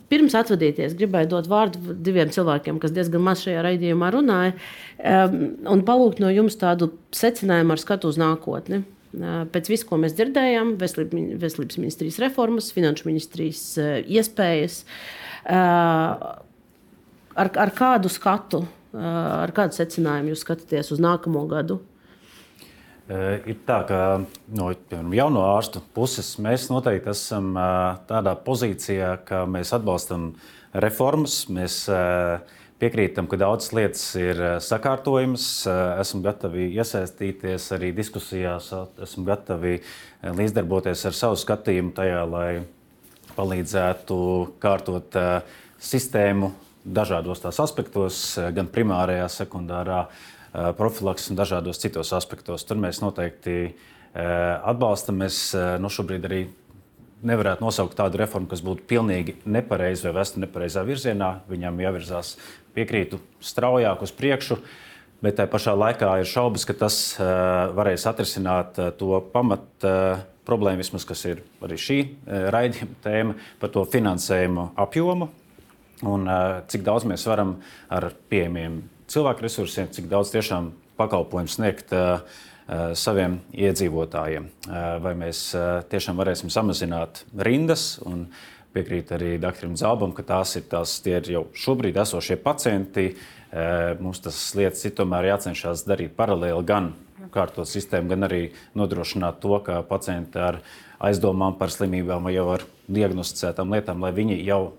pirms atvadīties gribēju dot vārdu diviem cilvēkiem, kas diezgan maz šajā raidījumā runāja, un palūgt no jums tādu secinājumu ar skatu uz nākotni. Pēc visu, ko mēs dzirdējām, veselības ministrijas reformas, finanšu ministrijas iespējas. Uh, ar, ar kādu skatu, ar kādu secinājumu jūs skatāties uz nākamo gadu? Ir tā, ka no piemēram, jauno ārstu puses mēs noteikti esam tādā pozīcijā, ka mēs atbalstam reformas. Mēs piekrītam, ka daudzas lietas ir sakārtojamas, esam gatavi iesaistīties arī diskusijās, esam gatavi līdzdarboties ar savu skatījumu tajā, lai palīdzētu kārtot uh, sistēmu dažādos tās aspektos, uh, gan primārajā, sekundārā uh, profilaks un dažādos citos aspektos. Tur mēs noteikti atbalstam. Mēs nu, šobrīd arī nevarētu nosaukt tādu reformu, kas būtu pilnīgi nepareiza vai vesta nepareizā virzienā. Viņam jāvirzās, piekrītu, straujāk uz priekšu. Bet tajā pašā laikā ir šaubas, ka tas uh, varēs atrisināt uh, to pamatu uh, problēma, vismaz, kas ir arī šī e, raidījuma tēma, par to finansējumu apjomu un e, cik daudz mēs varam ar pieejamiem cilvēku resursiem, cik daudz tiešām pakalpojumu sniegt e, saviem iedzīvotājiem. Vai mēs tiešām varēsim samazināt rindas un piekrīt arī doktoram Zābam, ka tās ir, tās, ir jau šobrīd esošie pacienti. Mums tas lietas ir tomēr jācenšas darīt paralēli gan kārtot sistēmu, gan arī nodrošināt to, ka pacienti ar aizdomām par slimībām vai jau ar diagnosticētām lietām, lai viņi jau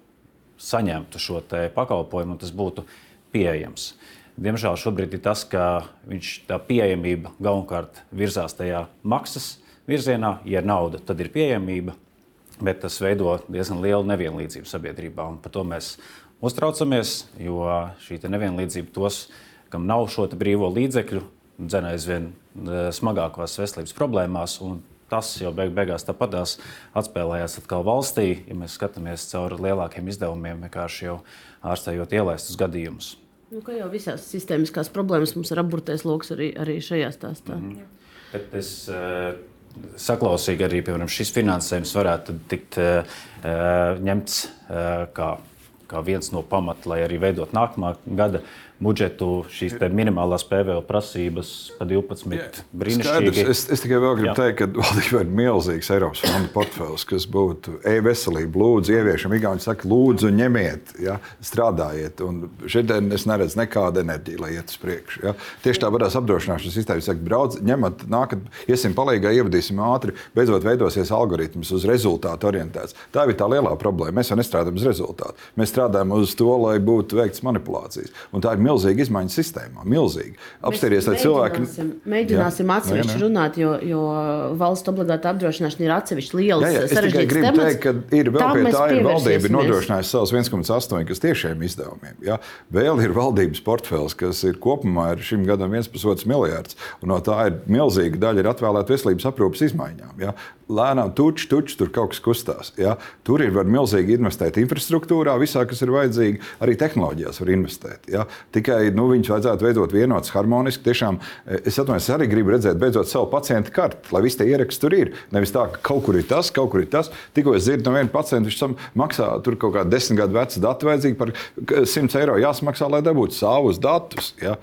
saņemtu šo pakalpojumu un tas būtu pieejams. Diemžēl šobrīd ir tas, ka viņš, tā pieejamība galvenokārt virzās tajā maksas virzienā. Ja ir nauda, tad ir pieejamība, bet tas veido diezgan lielu nevienlīdzību sabiedrībā. Par to mēs uztraucamies, jo šī nevienlīdzība tos, kam nav šo brīvo līdzekļu, dzen aizvien e, smagākās veselības problēmās. Tas jau beig beigās tāpatās atspēlējās atkal valstī, ja mēs skatāmies caur lielākiem izdevumiem, vienkārši jau ārstējot ielaistus gadījumus. Nu, kā jau visās sistēmiskās problēmas, mums ir apburtais lokus arī, arī šajā stāstā. Mm -hmm. Bet es uh, saklausīju arī, piemēram, šis finansējums varētu tikt uh, ņemts uh, kā, kā viens no pamata, lai arī veidot nākamā gada budžetu, šīs minimālās PVL prasības pa 12 brīnišķīgi. Es, es tikai vēl gribu Jā. teikt, ka valdībā ir milzīgs Eiropas fondu portfels, kas būtu e-veselība. Lūdzu, ieviešam, Igauni saka, lūdzu, ņemiet, ja, strādājiet. Un šeit es neredzu nekādu enerģiju, lai iet uz priekšu. Ja. Tieši tāpatās apdrošināšanas sistēma saka, brauc, ņemat, nākat, iesim palīgā, ievadīsim ātri, beidzot veidosies algoritms uz rezultātu orientēts. Tā ir tā lielā problēma. Mēs jau nestrādājam uz rezultātu. Mēs strādājam uz to, lai būtu veikts manipulācijas. Un tā ir milzīga izmaiņa sistēmā. Milzīga. Apstāties, lai cilvēki. Mēģināsim jā, atsevišķi jā, runāt, jo, jo valsts obligāta apdrošināšana ir atsevišķi liels. Gribu temats. teikt, ka ir vēl pie tā, ir valdība nodrošinājusi savus 1,8 kas tiešiem izdevumiem. Jā. Vēl ir valdības portfels, kas ir kopumā ir šim gadam 1,5 miljards. No tā ir milzīga daļa ir atvēlēta veselības aprūpas izmaiņām. Jā lēnām tučs, tučs, tur kaut kas kustās. Ja? Tur ir milzīgi investēt infrastruktūrā, visā, kas ir vajadzīgi, arī tehnoloģijās var investēt. Ja? Tikai nu, viņus vajadzētu veidot vienotus, harmoniski. Tiešām, eh, es atvainojos, arī gribu redzēt beidzot savu pacientu karti, lai visi tie ieraksti tur ir. Nevis tā, ka kaut kur ir tas, kaut kur ir tas. Tikko es dzirdu no viena pacienta, viņš maksā tur kaut kādu desmit gadu vecu datu vajadzīgi par 100 eiro jāsamaksā, lai dabūtu savus datus. Ja?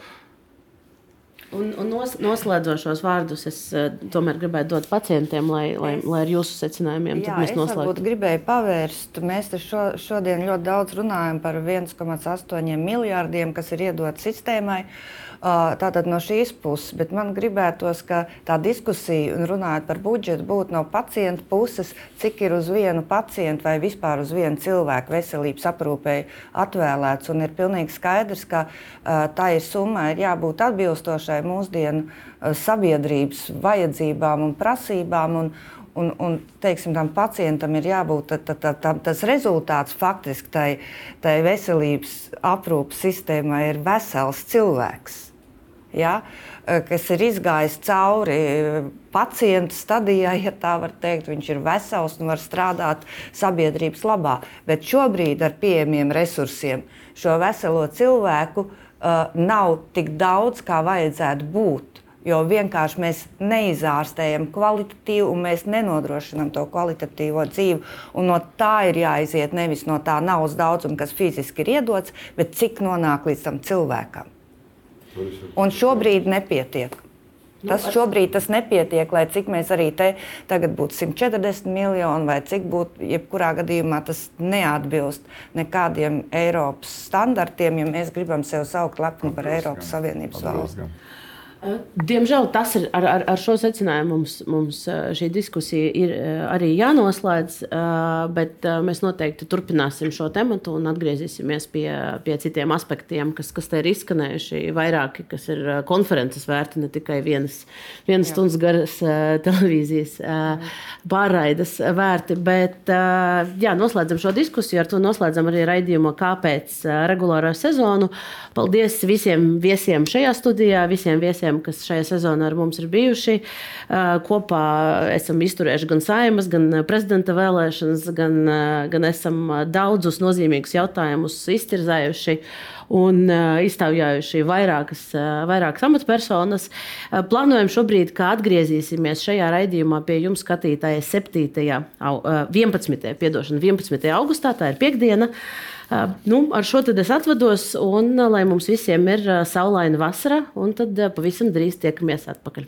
Un, un nos, noslēdzošos vārdus es uh, tomēr gribētu dot pacientiem, lai, lai, lai ar jūsu secinājumiem Jā, mēs noslēgtu. Es gribēju pavērst. Mēs šo, šodien ļoti daudz runājam par 1,8 miljārdiem, kas ir iedot sistēmai. Uh, Tātad no šīs puses, bet man gribētos, ka tā diskusija, runājot par budžetu, būtu no pacienta puses, cik ir uz vienu pacientu vai vispār uz vienu cilvēku veselības aprūpēji atvēlēts. Un ir pilnīgi skaidrs, ka tā ir summa, ir jābūt atbilstošai mūsdienu sabiedrības vajadzībām un prasībām. Un, Un, un teiksim, tam pacientam ir jābūt tā, tā, tā, tas rezultāts faktiski tai, tai veselības aprūpes sistēmai ir vesels cilvēks ja, kas ir izgājis cauri eh, pacienta stadijai, ja tā var teikt. Viņš ir vesels un var strādāt sabiedrības labā. Bet šobrīd ar pieejamiem resursiem šo veselo cilvēku uh, nav tik daudz, kā vajadzētu būt. Jo vienkārši mēs neizārstējam kvalitatīvu, un mēs nenodrošinām to kvalitatīvo dzīvi. Un no tā ir jāiziet nevis no tā naudas daudzuma, kas fiziski ir iedots, bet cik nonāk līdz tam cilvēkam. Un šobrīd nepietiek. Tas šobrīd tas nepietiek, lai cik mēs arī te tagad būtu 140 miljoni, vai cik būtu, jebkurā gadījumā tas neatbilst nekādiem Eiropas standartiem, ja mēs gribam sev saukt lepni par Eiropas Savienības valsti. Diemžēl tas ir ar, ar, ar šo secinājumu mums, mums šī diskusija ir arī jānoslēdz, bet mēs noteikti turpināsim šo tematu un atgriezīsimies pie, pie citiem aspektiem, kas, kas te ir izskanējuši. Vairāki, kas ir konferences vērti, ne tikai vienas, vienas stundas garas televīzijas pārraides vērti. Bet jā, noslēdzam šo diskusiju, ar to noslēdzam arī raidījumu, kāpēc regulāro sezonu. Paldies visiem viesiem šajā studijā, visiem viesiem viesiem, kas šajā sezonā ar mums ir bijuši. Kopā esam izturējuši gan saimas, gan prezidenta vēlēšanas, gan, gan esam daudzus nozīmīgus jautājumus iztirzējuši un uh, iztaujājuši vairākas, uh, vairākas amatpersonas. Uh, plānojam šobrīd, kā atgriezīsimies šajā raidījumā pie jums skatītāja 7. Au, 11. Piedošana, 11. augustā, tā ir piekdiena. Uh, nu, ar šo tad es atvados, un lai mums visiem ir saulaina vasara, un tad pavisam drīz tiekamies atpakaļ.